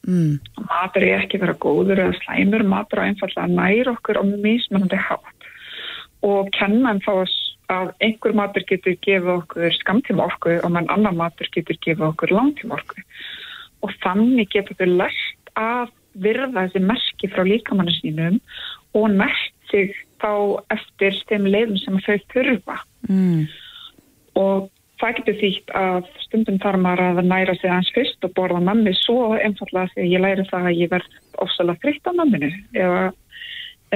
mm. Matur er ekki vera góður eða slæmur, matur á einfallega nær okkur á mismunandi hátt og kennan þá að einhver matur getur gefið okkur skamtíma orku og mann annar matur getur gefið okkur langtíma orku og þannig getur þau lært að virða þessi merki frá líkamannu sínum og nært sig þá eftir þeim leiðum sem þau þurfa Mm. og það getur þýtt að stundum þarf maður að næra sig aðeins fyrst og borða nammi svo einfallega að ég læri það að ég verð ofsalega fritt á namminu eða,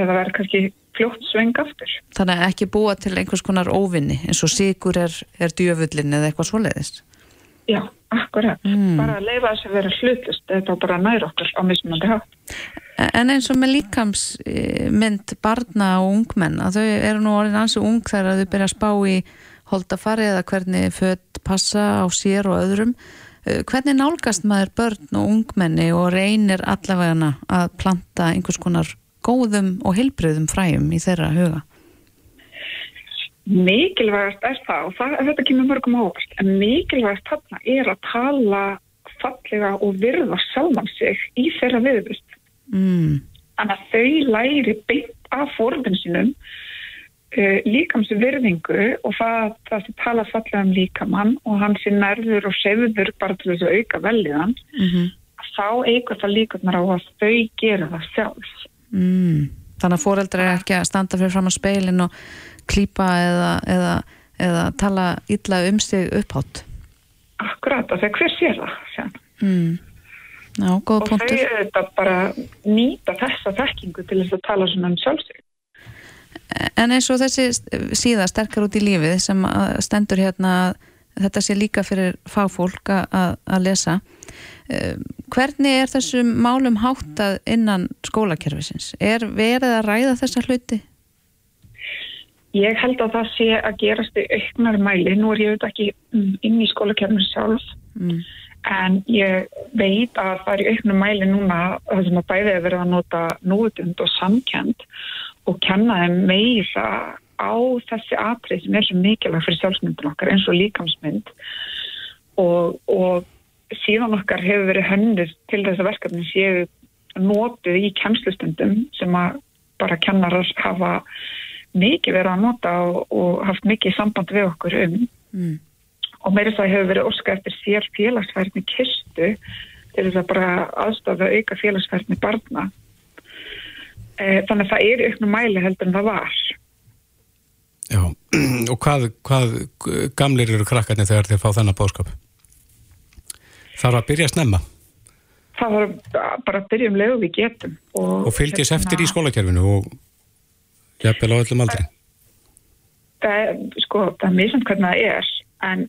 eða verð kannski fljótt sveng aftur. þannig að ekki búa til einhvers konar óvinni eins og sigur er, er djöfullin eða eitthvað svoleiðist Já, akkurat. Mm. Bara að leifa þess að vera hlutlust eða bara næra okkur á mismunandi hátt. En eins og með líkamsmynd barna og ungmenn að þau eru nú orðin ansi ung þegar að þau byrja að spá í holdafari eða hvernig fött passa á sér og öðrum. Eh, Hvernig nálgast maður börn og ungmenni og reynir allavegana að planta einhvers konar góðum og heilbreyðum fræjum í þeirra huga? Mikilvægast er það og það, þetta kemur mörgum ávast en mikilvægast þarna er að tala fallega og virða sjálfan sig í þeirra viðvist. Mm. Þannig að þau læri beint af fóröldin sínum uh, líkamsu virðingu og það, það sem tala fallega um líkamann og hann sé nærður og sefður bara til þess að auka veljiðan Mm -hmm. þá eigur það líkurnar á að þau gera það sjálf. Mm. Þannig að fóreldrar er ekki að standa fyrir fram á speilin og klípa eða, eða, eða tala illa um sig upphátt. Akkurat, það er hver sér það. Mm. Já, góð og punktur. þau auðvitað bara nýta þessa þekkingu til þess að tala svona um sjálfsög. En eins og þessi síða sterkar út í lífið sem að stendur hérna að þetta sé líka fyrir að- að að lesa. Hvernig er þessum málum háttað innan skólakerfisins? Er verið að ræða þessa hluti? Ég held að það sé að gerast auknar mæli. Nú er ég auðvitað ekki mm, inn í skólakefnum sjálf Mm. en ég veit að það er auknar mæli núna það sem að bæði er verið að nota núutund og samkend og kenna þeim meira á þessi atrið sem er svo mikilvæg fyrir sjálfsmyndin okkar eins og líkamsmynd og, og síðan okkar hefur verið hönnur til þess að verkefni séu notuð í kemslustundum sem að bara kennarar hafa mikið verið að nota og, og haft mikið samband við okkur um Mm. og meira það hefur verið óska eftir sér félagsfærni kistu til þess að bara aðstofa að auka félagsfærni barna e, þannig að það er auknum mæli heldur en það var Já, og hvað, hvað gamlir eru krakkarnir þegar þeir fá þennan bóðskap? Þarf að byrja að snemma það var bara að byrja um leið og við getum og, og fylgjast hérna, eftir í skólakerfinu og jafnvel á öllum aldri. það er, sko, það er mjög samt hvernig það er en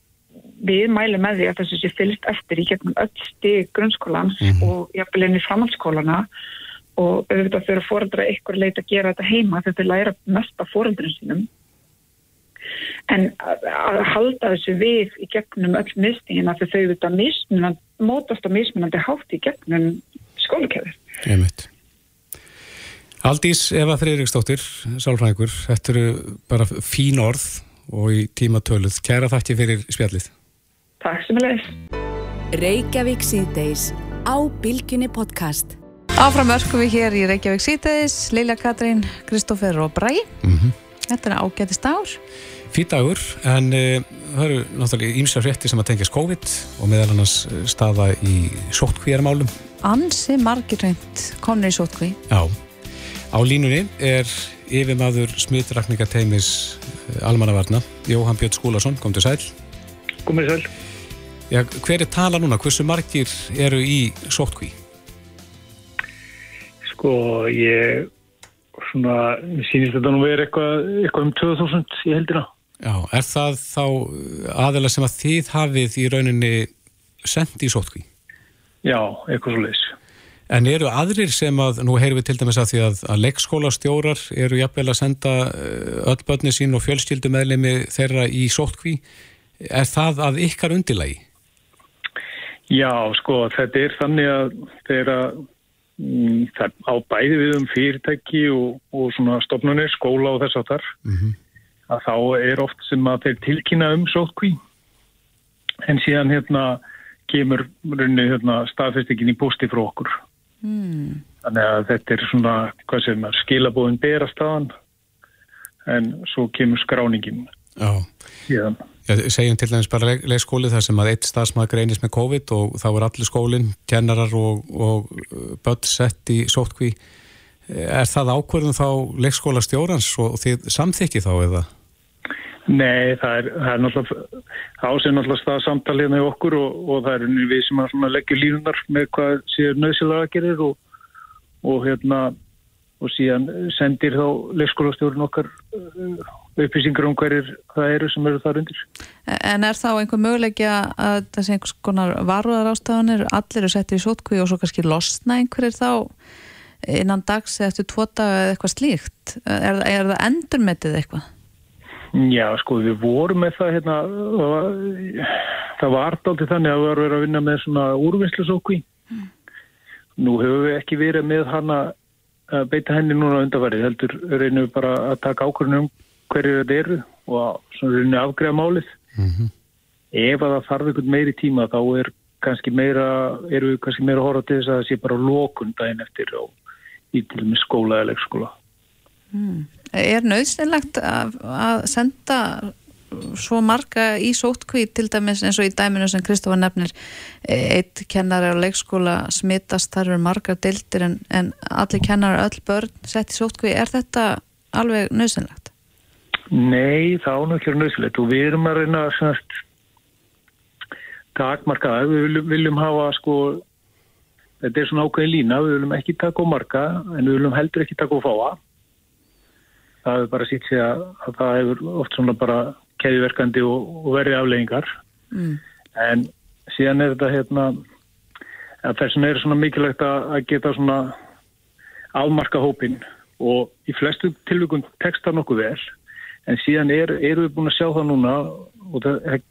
við mælum með því að þessu sé fylgst eftir í gegnum öll stig grunnskólans Mhm. og jafnvel inn í framhaldsskólana og auðvitað þurfa fóreldra ykkur leit að gera þetta heima þegar þau læra mest af fóreldrun sínum en að, að halda þessu við í gegnum öll mistingina þegar þau auðvitað mismunandi, mótast á mismunandi hátt í gegnum skólakefið. Einmitt. Aldís Eva Freyriksdóttir, sálfræðingur, þetta eru bara fín orð og í tíma töluð. Kæra þakki fyrir spjallið. Takk sem er leiðis. Reykjavík síðdeis á Bilginni podcast. Áfram örkum við hér í Reykjavík síðdeis, Leila Katrín, Kristófer og Bræ. Mm Þetta er ágætist ár. Fýt dagur, en uh, það eru náttúrulega ímsa frétti sem að tengjast COVID og meðal annars eh, staða í sóttkvíjarmálum. Ansi margir reynd komnir í sótkví. Já, á línunni er yfirmaður smitrakningateimis almannavarna, Jóhann Björn Skúlason, kom til sæl. Komið sæl. Já, hver er tala núna? Hversu margir eru í sóttkví? Sko, ég svona, sínist þetta nú verið eitthvað, eitthvað um 2000 í heldina. Já, er það þá aðeila sem að þið hafið í rauninni sendt í sóttkví? Já, eitthvað svo leiðis. En eru aðrir sem að, nú heyrum við til dæmis að því að, að leikskólastjórar eru jafnvel að senda eh, öll börni sín og fjölskyldumæðlemi þeirra í sóttkví. Er það að ykkar undirlægi? Já, sko, þetta er þannig að þeirra mm, það á bæði við um fyrirtæki og, og svona stofnunir, skóla og þess að þar Mm -hmm. Að þá er oft sem að þeir tilkynna um sótkví en síðan hérna kemur runni hérna, staðfestingin í posti frá okkur Mm. þannig að þetta er svona hvað sem er skilabóðin berast aðan en svo kemur skráningin Já. síðan Já, segjum til dæmis bara leik, leikskóli þar sem að eitt stafsmað greinist með COVID og þá er allir skólinn, kennarar og, og uh, börn sett í sóttkví. Er það ákverðum þá leikskóla stjórans og þið samþykki þá eða? Nei, það er, það er náttúrulega ásinn náttúrulega stað samtalið með okkur og, og það er við sem leggja línunar með hvað séu nöðsilega gerir og, og hérna og síðan sendir þá leikskólastjórun okkar uh, upplýsingar um hverjir það eru sem eru þar undir. En er þá einhver möguleiki að þessi einhvers konar varúðar ástafanir, allir eru settir í sótkví og svo kannski losna einhverjir þá innan dags eftir tvo daga eða eitthvað slíkt? Er, er það endurmetið eitthvað? Já, sko, við vorum með það hérna, það var, aldrei þannig að við varum að vinna með svona úrvinnslusókví. Nú hefur við ekki verið með hana að beita henni núna undarfarið, heldur reynum við bara að taka ákvörðunum hverju þetta eru og svona reynum við að afgreða málið. Mm Ef að það þarf einhvern meiri tíma þá er kannski meira, eru við kannski meira að horfa til þess að það sé bara lókun daginn eftir og í til og með skóla eða leikskóla. Mm. Er nöðsynlegt að, að senda svo marga í sótkví til dæmis eins og í dæminu sem Kristofa nefnir eitt kennari á leikskóla smittast, þar eru margar deildir en, en allir kennari, öll börn sett í sótkví, er þetta alveg nöðsynlegt? Nei, ánum ekki nöðsilegt og við erum að reyna að takmarka við viljum, viljum hafa sko, þetta er svona ákveðin lína, við viljum ekki taka á marga en við viljum heldur ekki taka á fáa það er bara sýtt sig að, að það hefur oft svona bara keðiverkandi og, og verið afleggingar Mm. en síðan er þetta hérna að þess vegna er svona mikilvægt að, að geta svona afmarka hópin og í flestu tilvíkun texta nokkuð vel en síðan er, eru við búin að sjá það núna og það,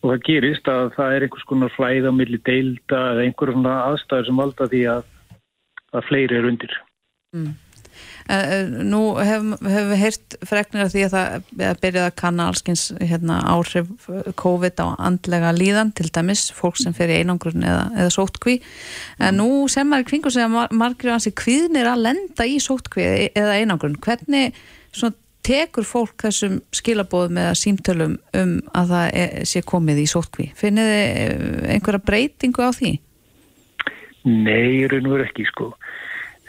og það gerist að það er einhvers konar flæða millir deilda eða einhverjum svona aðstæður sem valda því að, að fleiri er undir. Mm. Uh, nú hefum hef við heyrt freknir af því að það byrjaði að kanna allskins hérna, áhrif COVID á andlega líðan til dæmis, fólk sem fer í einangrun eða, eða sótkví en nú sem maður kringu að mar margir hansi kvíðnir að lenda í sótkví eða einangrun, hvernig svona, tekur fólk þessum skilabóðum eða símtölum um að það er, sé komið í sótkví finnið þið einhverja breytingu á því? Nei, raun og verið ekki sko.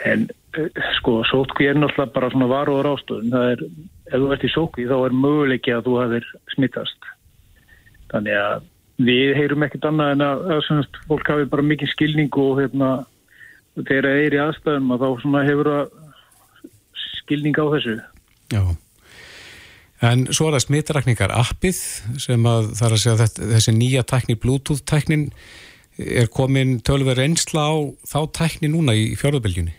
En sko, sótkví er náttúrulega bara svona varuður ástöðun. Það er, ef þú ert í sótkví þá er möguleiki að þú hafðir smittast. Þannig að við heyrum ekkert annað en að, að svona, fólk hafi bara mikið skilning og hérna, þegar það er í aðstæðum að þá svona hefur að skilning á þessu. Já. En svo er það smittarakningar appið sem að það er að segja að þessi nýja tækni, Bluetooth tæknin er komin tölver reynsla á þá tækni núna í fjörðubelgjunni?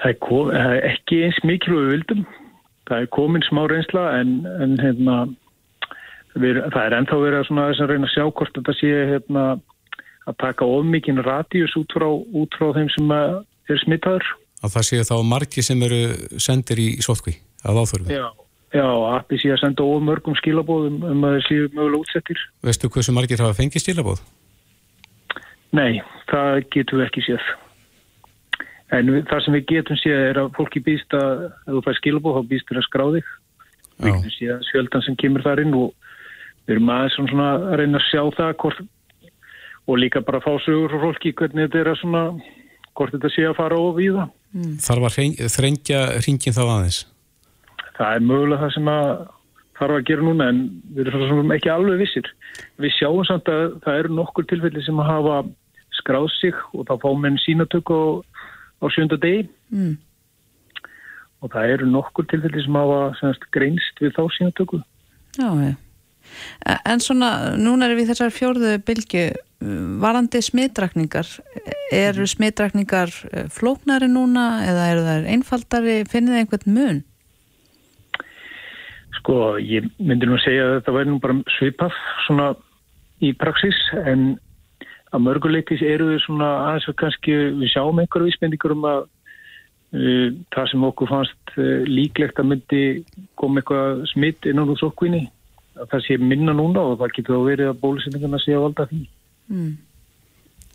Það er, kom, það er ekki eins mikil og við vildum. Það er komin smá reynsla en, en hérna, við, það er ennþá verið að, reyna að sjá hvort þetta sé hérna, að taka of mikinn radíus út frá, út frá þeim sem er smittaður. Að það séu þá margi sem eru sendir í, sótkví að áþörfu? Já, já, appi sé að senda of mörgum skilabóðum um að þeir séu mögulega útsettir. Veistu hversu margir hafa fengið skilabóð? Nei, það getum við ekki séð. En við, það sem við getum séð er að fólki býst að, ef þú fær skilabóð, þá býst þér að skrá þig. Við getum séð fjöldan sem kemur þar inn og, við erum aðeins svona að reyna að sjá það hvort, og líka bara fá sögur frá fólki hvernig þetta er að svona hvort þetta sé að fara of í það mm. Þarf að þrengja hringin þá aðeins? Það er mögulega það sem að þarf að gera núna en við erum svona ekki alveg vissir við sjáum samt að það eru nokkur tilfelli sem að hafa skráð sig og þá fá menn sínatöku á, á sjönda degi mm. og það eru nokkur tilfelli sem hafa semast, greinst við þá sínatöku Já, já. En svona, núna er við þessar fjórðu bylgu varandi smittrakningar eru smittrakningar eh, flóknari núna eða eru það einfaldari, finnir þið einhvern mun? Sko, ég myndi nú að segja að þetta væri nú bara svipað svona í praxis en að mörguleitis eru þau svona aðeins og kannski við sjáum einhverju vísbendingur um að uh, það sem okkur fannst uh, líklegt að myndi koma eitthvað smitt innan úr sokkvinni að það sé minna núna og það getur þá verið að bólusendingarna sé að valda því. Mm.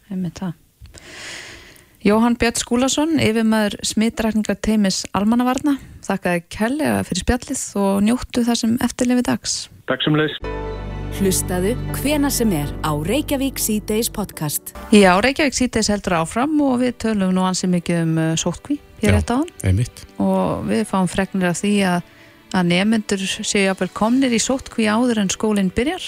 Hefur það. Jóhann Björn Skúlason yfirmaður smittrækningar teimis almannavarna þakkaði kellega fyrir spjallið og njóttu það sem eftirlefi dags. Takk sem leis Hlustaðu hvena sem er á Reykjavík C-Days podcast. Já, Reykjavík C-Days heldur áfram og við tölum nú ansið mikið um uh, sótkví hér eftir á hann. Og við fáum fregnir af því að, að nefnendur séu að vel komnir í sótkví áður en skólinn byrjar.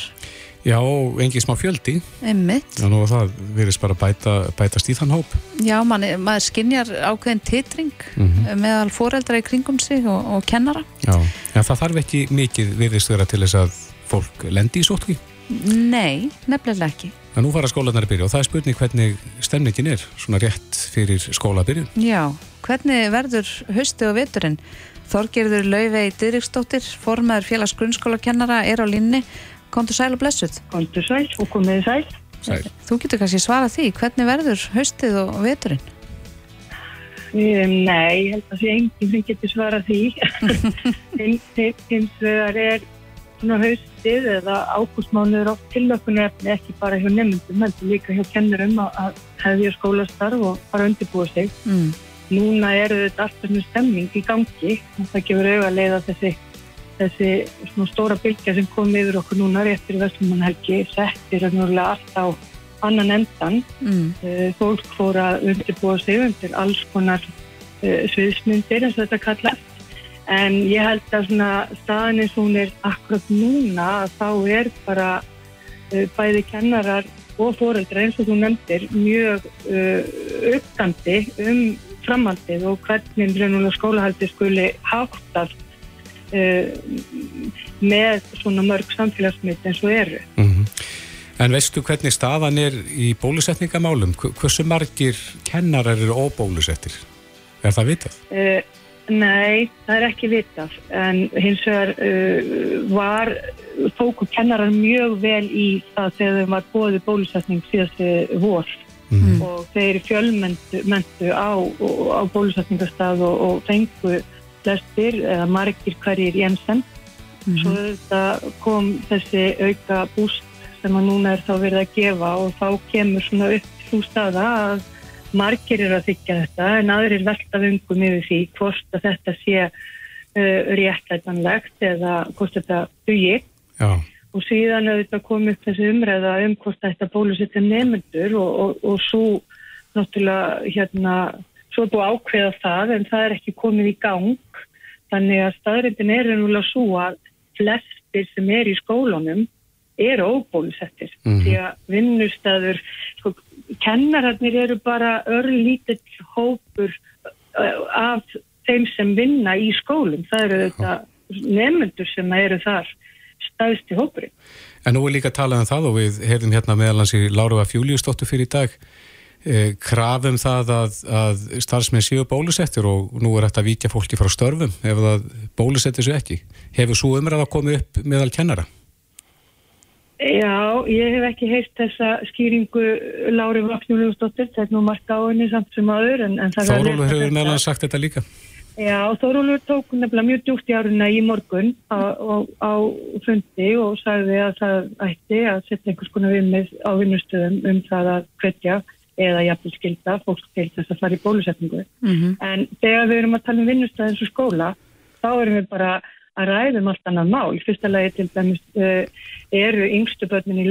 Já, engi smá fjöldi. Emmitt. Þannig að það verðist bara bæta, bætast í þann hóp. Já, man, maður skinnjar ákveðin titring mm -hmm. meðal foreldra í kringum sig og, og kennara. Já, en það þarf ekki mikið virðist vera til þess að fólk lendi í sótkví? Nei, nefnilega ekki. En nú fara skólanar að byrja og það er spurning hvernig stemningin er, svona rétt fyrir skólabyrjun. Já, hvernig verður höstu og veturinn? Þorgerður Lauvei Dyrriksdóttir, formaður félags grunnskólakennara, er á línni. Kontur sæl og blessuð? Kontur sæl og komiði sæl. Sæl. Þú getur kannski svarað því, hvernig verður höstuð og veturinn? Nei, ég held að það sé enginn sem getur svarað því. Hins vegar er svona haustið eða ágústmánuður oft tilökunni ekki bara hjá nefndum, heldur líka hjá kennurum að hefðja skólastarf og fara að undirbúa sig. Mm. Núna eru þetta alltaf svona stemming í gangi og það gefur auðvitað að leiða þessi, þessi svona stóra bylgja sem kom yfir okkur núna réttir í Vestlumannhelgi settir raunverulega allt á annan endan. Mm. Uh, fólk fór að undirbúa sig undir alls konar uh, sviðsmyndir eins og þetta kallast en ég held að svona staðin eins og hún er akkurat núna að þá er bara uh, bæði kennarar og fóreldra eins og þú nefndir mjög uh, uppgandi um framhaldið og hvernig skólahaldi skuli háttast uh, með svona mörg samfélagsmynd eins og eru. Mm -hmm. En veistu hvernig staðan er í bólusetningamálum? Hversu margir kennarar eru óbólusettir? Er það vitað? Uh, Nei, það er ekki vitað en hins vegar uh, var tóku kennarar mjög vel í það þegar þeim var bóði bólusetning síðastu vor mm. og þeir fjölmentu á, á bólusetningastað og, og fengu flestir eða margir hverjir jensen mm. svo þetta kom þessi auka búst sem að núna er þá verið að gefa og þá kemur svona upp svo staða að margir eru að þykja þetta en aðrir velta vöngum yfir því hvort að þetta sé uh, réttlætanlegt eða hvort þetta dugi. Og síðan auðvitað kom upp þessi umræða um hvort þetta bólusetja nefnendur og, og, og svo náttúrulega hérna svo er búið ákveða það en það er ekki komið í gang. Þannig að staðrindin er ennúlega svo að flestir sem er í skólunum eru óbólusettir. Mm -hmm. því að vinnustæður sko, kennararnir eru bara örlítill hópur af þeim sem vinna í skólum. Það eru þetta nefnendur sem eru þar staðist í hópurinn. En nú er líka að tala um það og við heyrðum hérna meðalans í Láruða Fjúliustóttu fyrir í dag eh, krafum það að, að starfsmenn séu bólusettir og nú er þetta að vítja fólki frá störfum ef það bólusettir sér ekki. Hefur svo umræða komið upp meðal kennara? Já, ég hef ekki heilt þessa skýringu Lári Vaksnjúliðsdóttir, þetta er nú margt á henni samt sem aður. Þórólur hefur meðan sagt þetta líka. Já, Þórólur tók nefnilega mjög djúkt í áruna í morgun á, á, á fundi og sagði að það ætti að setja einhvers konar vinnið á vinnustöðum um það að hvetja eða jafnvel skilta fólk til þess að fara í bólusetningu. Mm -hmm. En þegar við erum að tala um vinnustöðins og skóla, þá erum við bara að ræðum allt annað mál. Fyrsta lagi til dæmis uh, eru yngstu börnin í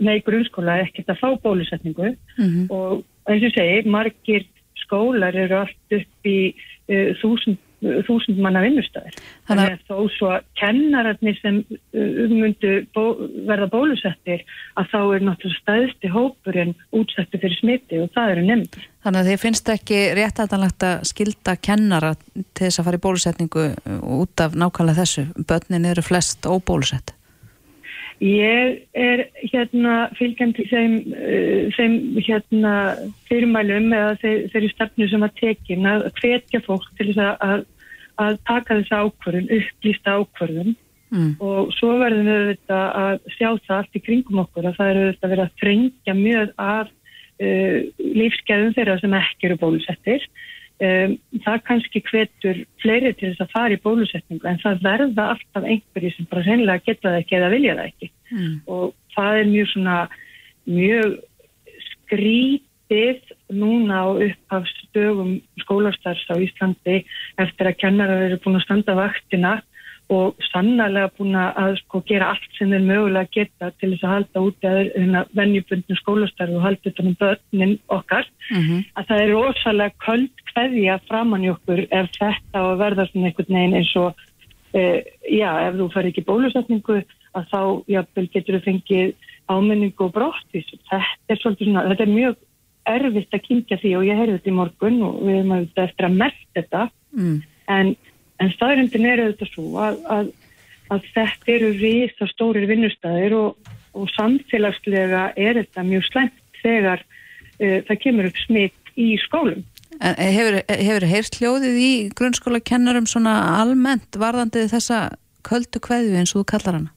nei grunnskóla ekkert að fá bólusetningu Mhm. og eins og segi, margir skólar eru allt upp í uh, þúsund, uh, þúsund manna vinnustæðir. Þannig að þó svo kennararnir sem uh, myndu bó, verða bólusettir að þá er náttúrulega stæðsti hópurinn útsettu fyrir smiti og það eru nefndur. Þannig að þið finnst ekki réttætanlegt að skilda kennara til þess að fara í bólusetningu út af nákvæmlega þessu. Bönnin eru flest óbólusett. Ég er hérna fylgjandi þeim, uh, þeim hérna fyrirmælum eða þeir, þeirri stefnu sem var tekin að hvetja fólk til þess að, að, að taka þessa ákvörðun, upplýsta ákvörðun Mm. og svo verðum við auðvitað að sjá það allt í kringum okkur að það eru auðvitað verið að þrengja mjög af uh, lífskeðum þeirra sem ekki eru bólusettir. Um, það kannski hvetur fleiri til þess að fara í bólusetningu en það verða alltaf einhverji sem bara sennilega geta það ekki eða vilja það ekki Mm. og það er mjög svona mjög skrítið núna á upphafstögum skólastarfs á Íslandi eftir að kennarar eru búin að standa vaktina og sannarlega búin að sko, gera allt sem þeir mögulega geta til þess að halda út eða vennjubundin skólastarf og halda utan um börnin okkar Mhm. að það er rosalega köld kveðja framann í okkur ef þetta á að verða svona einhvern veginn eins og uh, já, ef þú fær ekki bólusetningu að þá jafnvel getur þú fengið ámenningu og brottvís þetta er svolítið svona, þetta er mjög erfitt að kynkja því og ég heyrði þetta í morgun og við erum auðvitað eftir að merkt þetta Mm. en, en staðrindin er auðvitað svo að, að, að þetta eru risa stórir vinnustæðir og, og samfélagslega er þetta mjög slæmt þegar uh, það kemur upp smitt í skólum. En hefur, hefur heyrt hljóðið í grunnskóla kennarum svona almennt varðandi þessa köldu kveðju eins og þú kallar hana?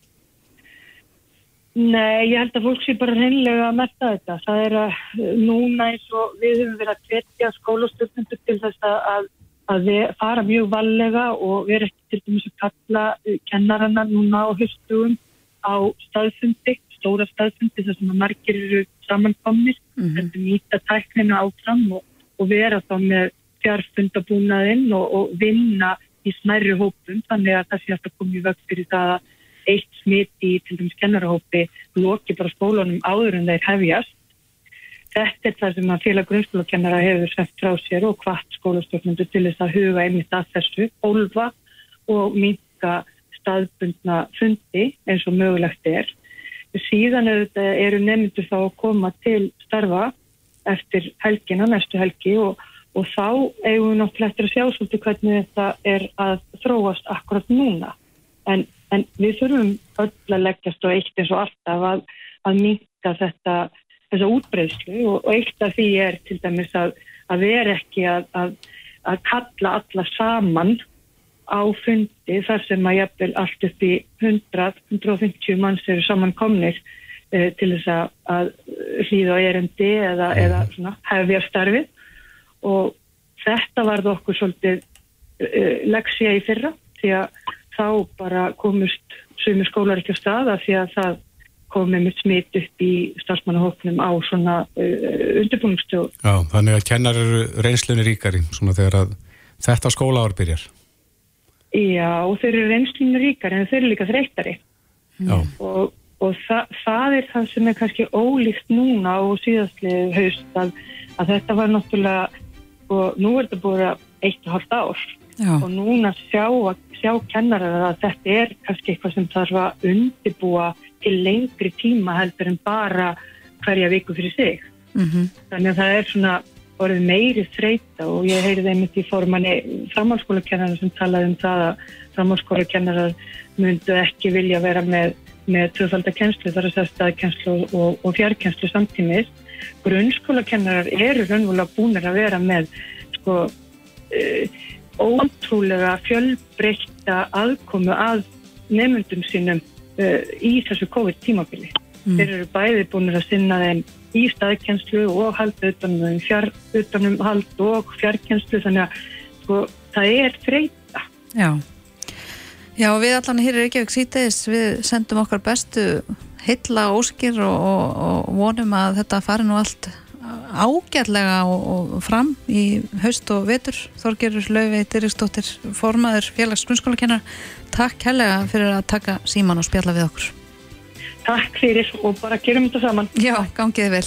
Nei, ég held að fólk sé bara reynlega að merta þetta. Það er að núna eins og við höfum verið að hvetja skólastjórnendur til þess að, að, að fara mjög vallega og erum ekki til dæmis að kalla uh, kennarana núna á höstugum á staðfundi, stóra staðfundi þar sem að margir eru samankomnir, mm. -hmm. nýta tæknina áfram og, og vera þá með fjárfundabúnaðinn og, og vinna í smærri hópum þannig að það sé alltaf komið vögt fyrir það að eitt smit í til dæmis kennarahópi loki bara skólanum áður en þeir hefjast. Þetta er það sem að félag grunnskólakennara hefur sett frá sér og hvart skólastjórnundu til þess að huga einmitt að þessu, ólfa og minka staðbundna fundi eins og mögulegt er. Síðan er eru nefndur þá að koma til starfa eftir helgina, næstu helgi og, og þá eigum við náttúrulega eftir að sjá svolítið hvernig þetta er að þróast akkurat núna. En, en við þurfum öll að leggjast og eitt eins og alltaf að, að minka þetta, þessa útbreyðslu og, og eitt af því er til dæmis að, að vera ekki að, að, að kalla alla saman á fundi þar sem að jafnvel allt upp í 100-150 manns eru samankomnir uh, til þess að, hlýða á erendi eða, eða svona, hefja starfið. Og þetta varð okkur svolítið uh, leksja í fyrra því að þá bara komust sumir skólar ekki á staða því að það komið með smitt upp í starfsmannahóknum á svona uh, undirbúningstjóð. Já, þannig að kennar eru reynslunni ríkari svona þegar að þetta skólaár byrjar. Já, og þeir eru reynslunni ríkari en þeir eru líka þreyttari. Já. Og, og þa það er það sem er kannski ólíkt núna og síðastlið haust að, að þetta var náttúrulega, og nú er þetta búið að eitt og halvt ár Já. og núna sjá, sjá kennarar að þetta er kannski eitthvað sem þarf að undibúa til lengri tíma heldur en bara hverja viku fyrir sig. Mm Þannig að það er svona orðið meiri þreita og ég heyrði einmitt í formanni framhalskólakennarar sem talaði um það að framhalskólakennarar myndu ekki vilja vera með, með tvöfaldakennslu, þar að segja staðkennslu og, og fjarkennslu samtímis. Grunnskólakennarar eru raunvöla búinir að vera með sko uh, ótrúlega fjölbreytta aðkomu að nefndum sínum í þessu COVID-tímabili. Mm. Þeir eru bæði búinir að sinna þeim í staðkjenslu og halda utanum, þeim fjár, utanum hald og fjarkjenslu þannig að sko, það er þreita. Já. Já, við allan hér er ekki ekki sítiðis, við sendum okkar bestu heilla óskir og, og, og vonum að þetta fari nú allt ágætlega og, og fram í haust og vetur. Þorgerur Lauvi Dyrriksdóttir formaður félags grunnskólakennar Takk helga fyrir að taka síman og spjalla við okkur. Takk fyrir og bara gerum þetta saman. Já, gangiði vel.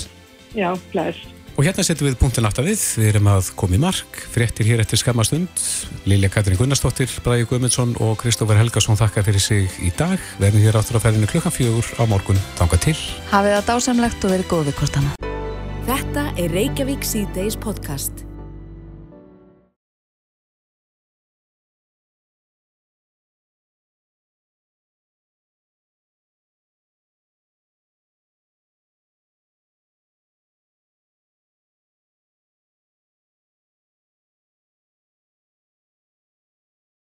Já, blæðis Og hérna setjum við punktin aftar við, við erum að koma í mark, fréttir hér eftir skamastund, Lilja Katrin Gunnarsdóttir, Bræði Guðmundsson og Kristófur Helgason þakka fyrir sig í dag. Verðum hér áttur á ferðinu klukkan fjögur á morgun, tanga til. Hafið það dásamlegt og verið góð við. Þetta er Reykjavík C-Days podcast.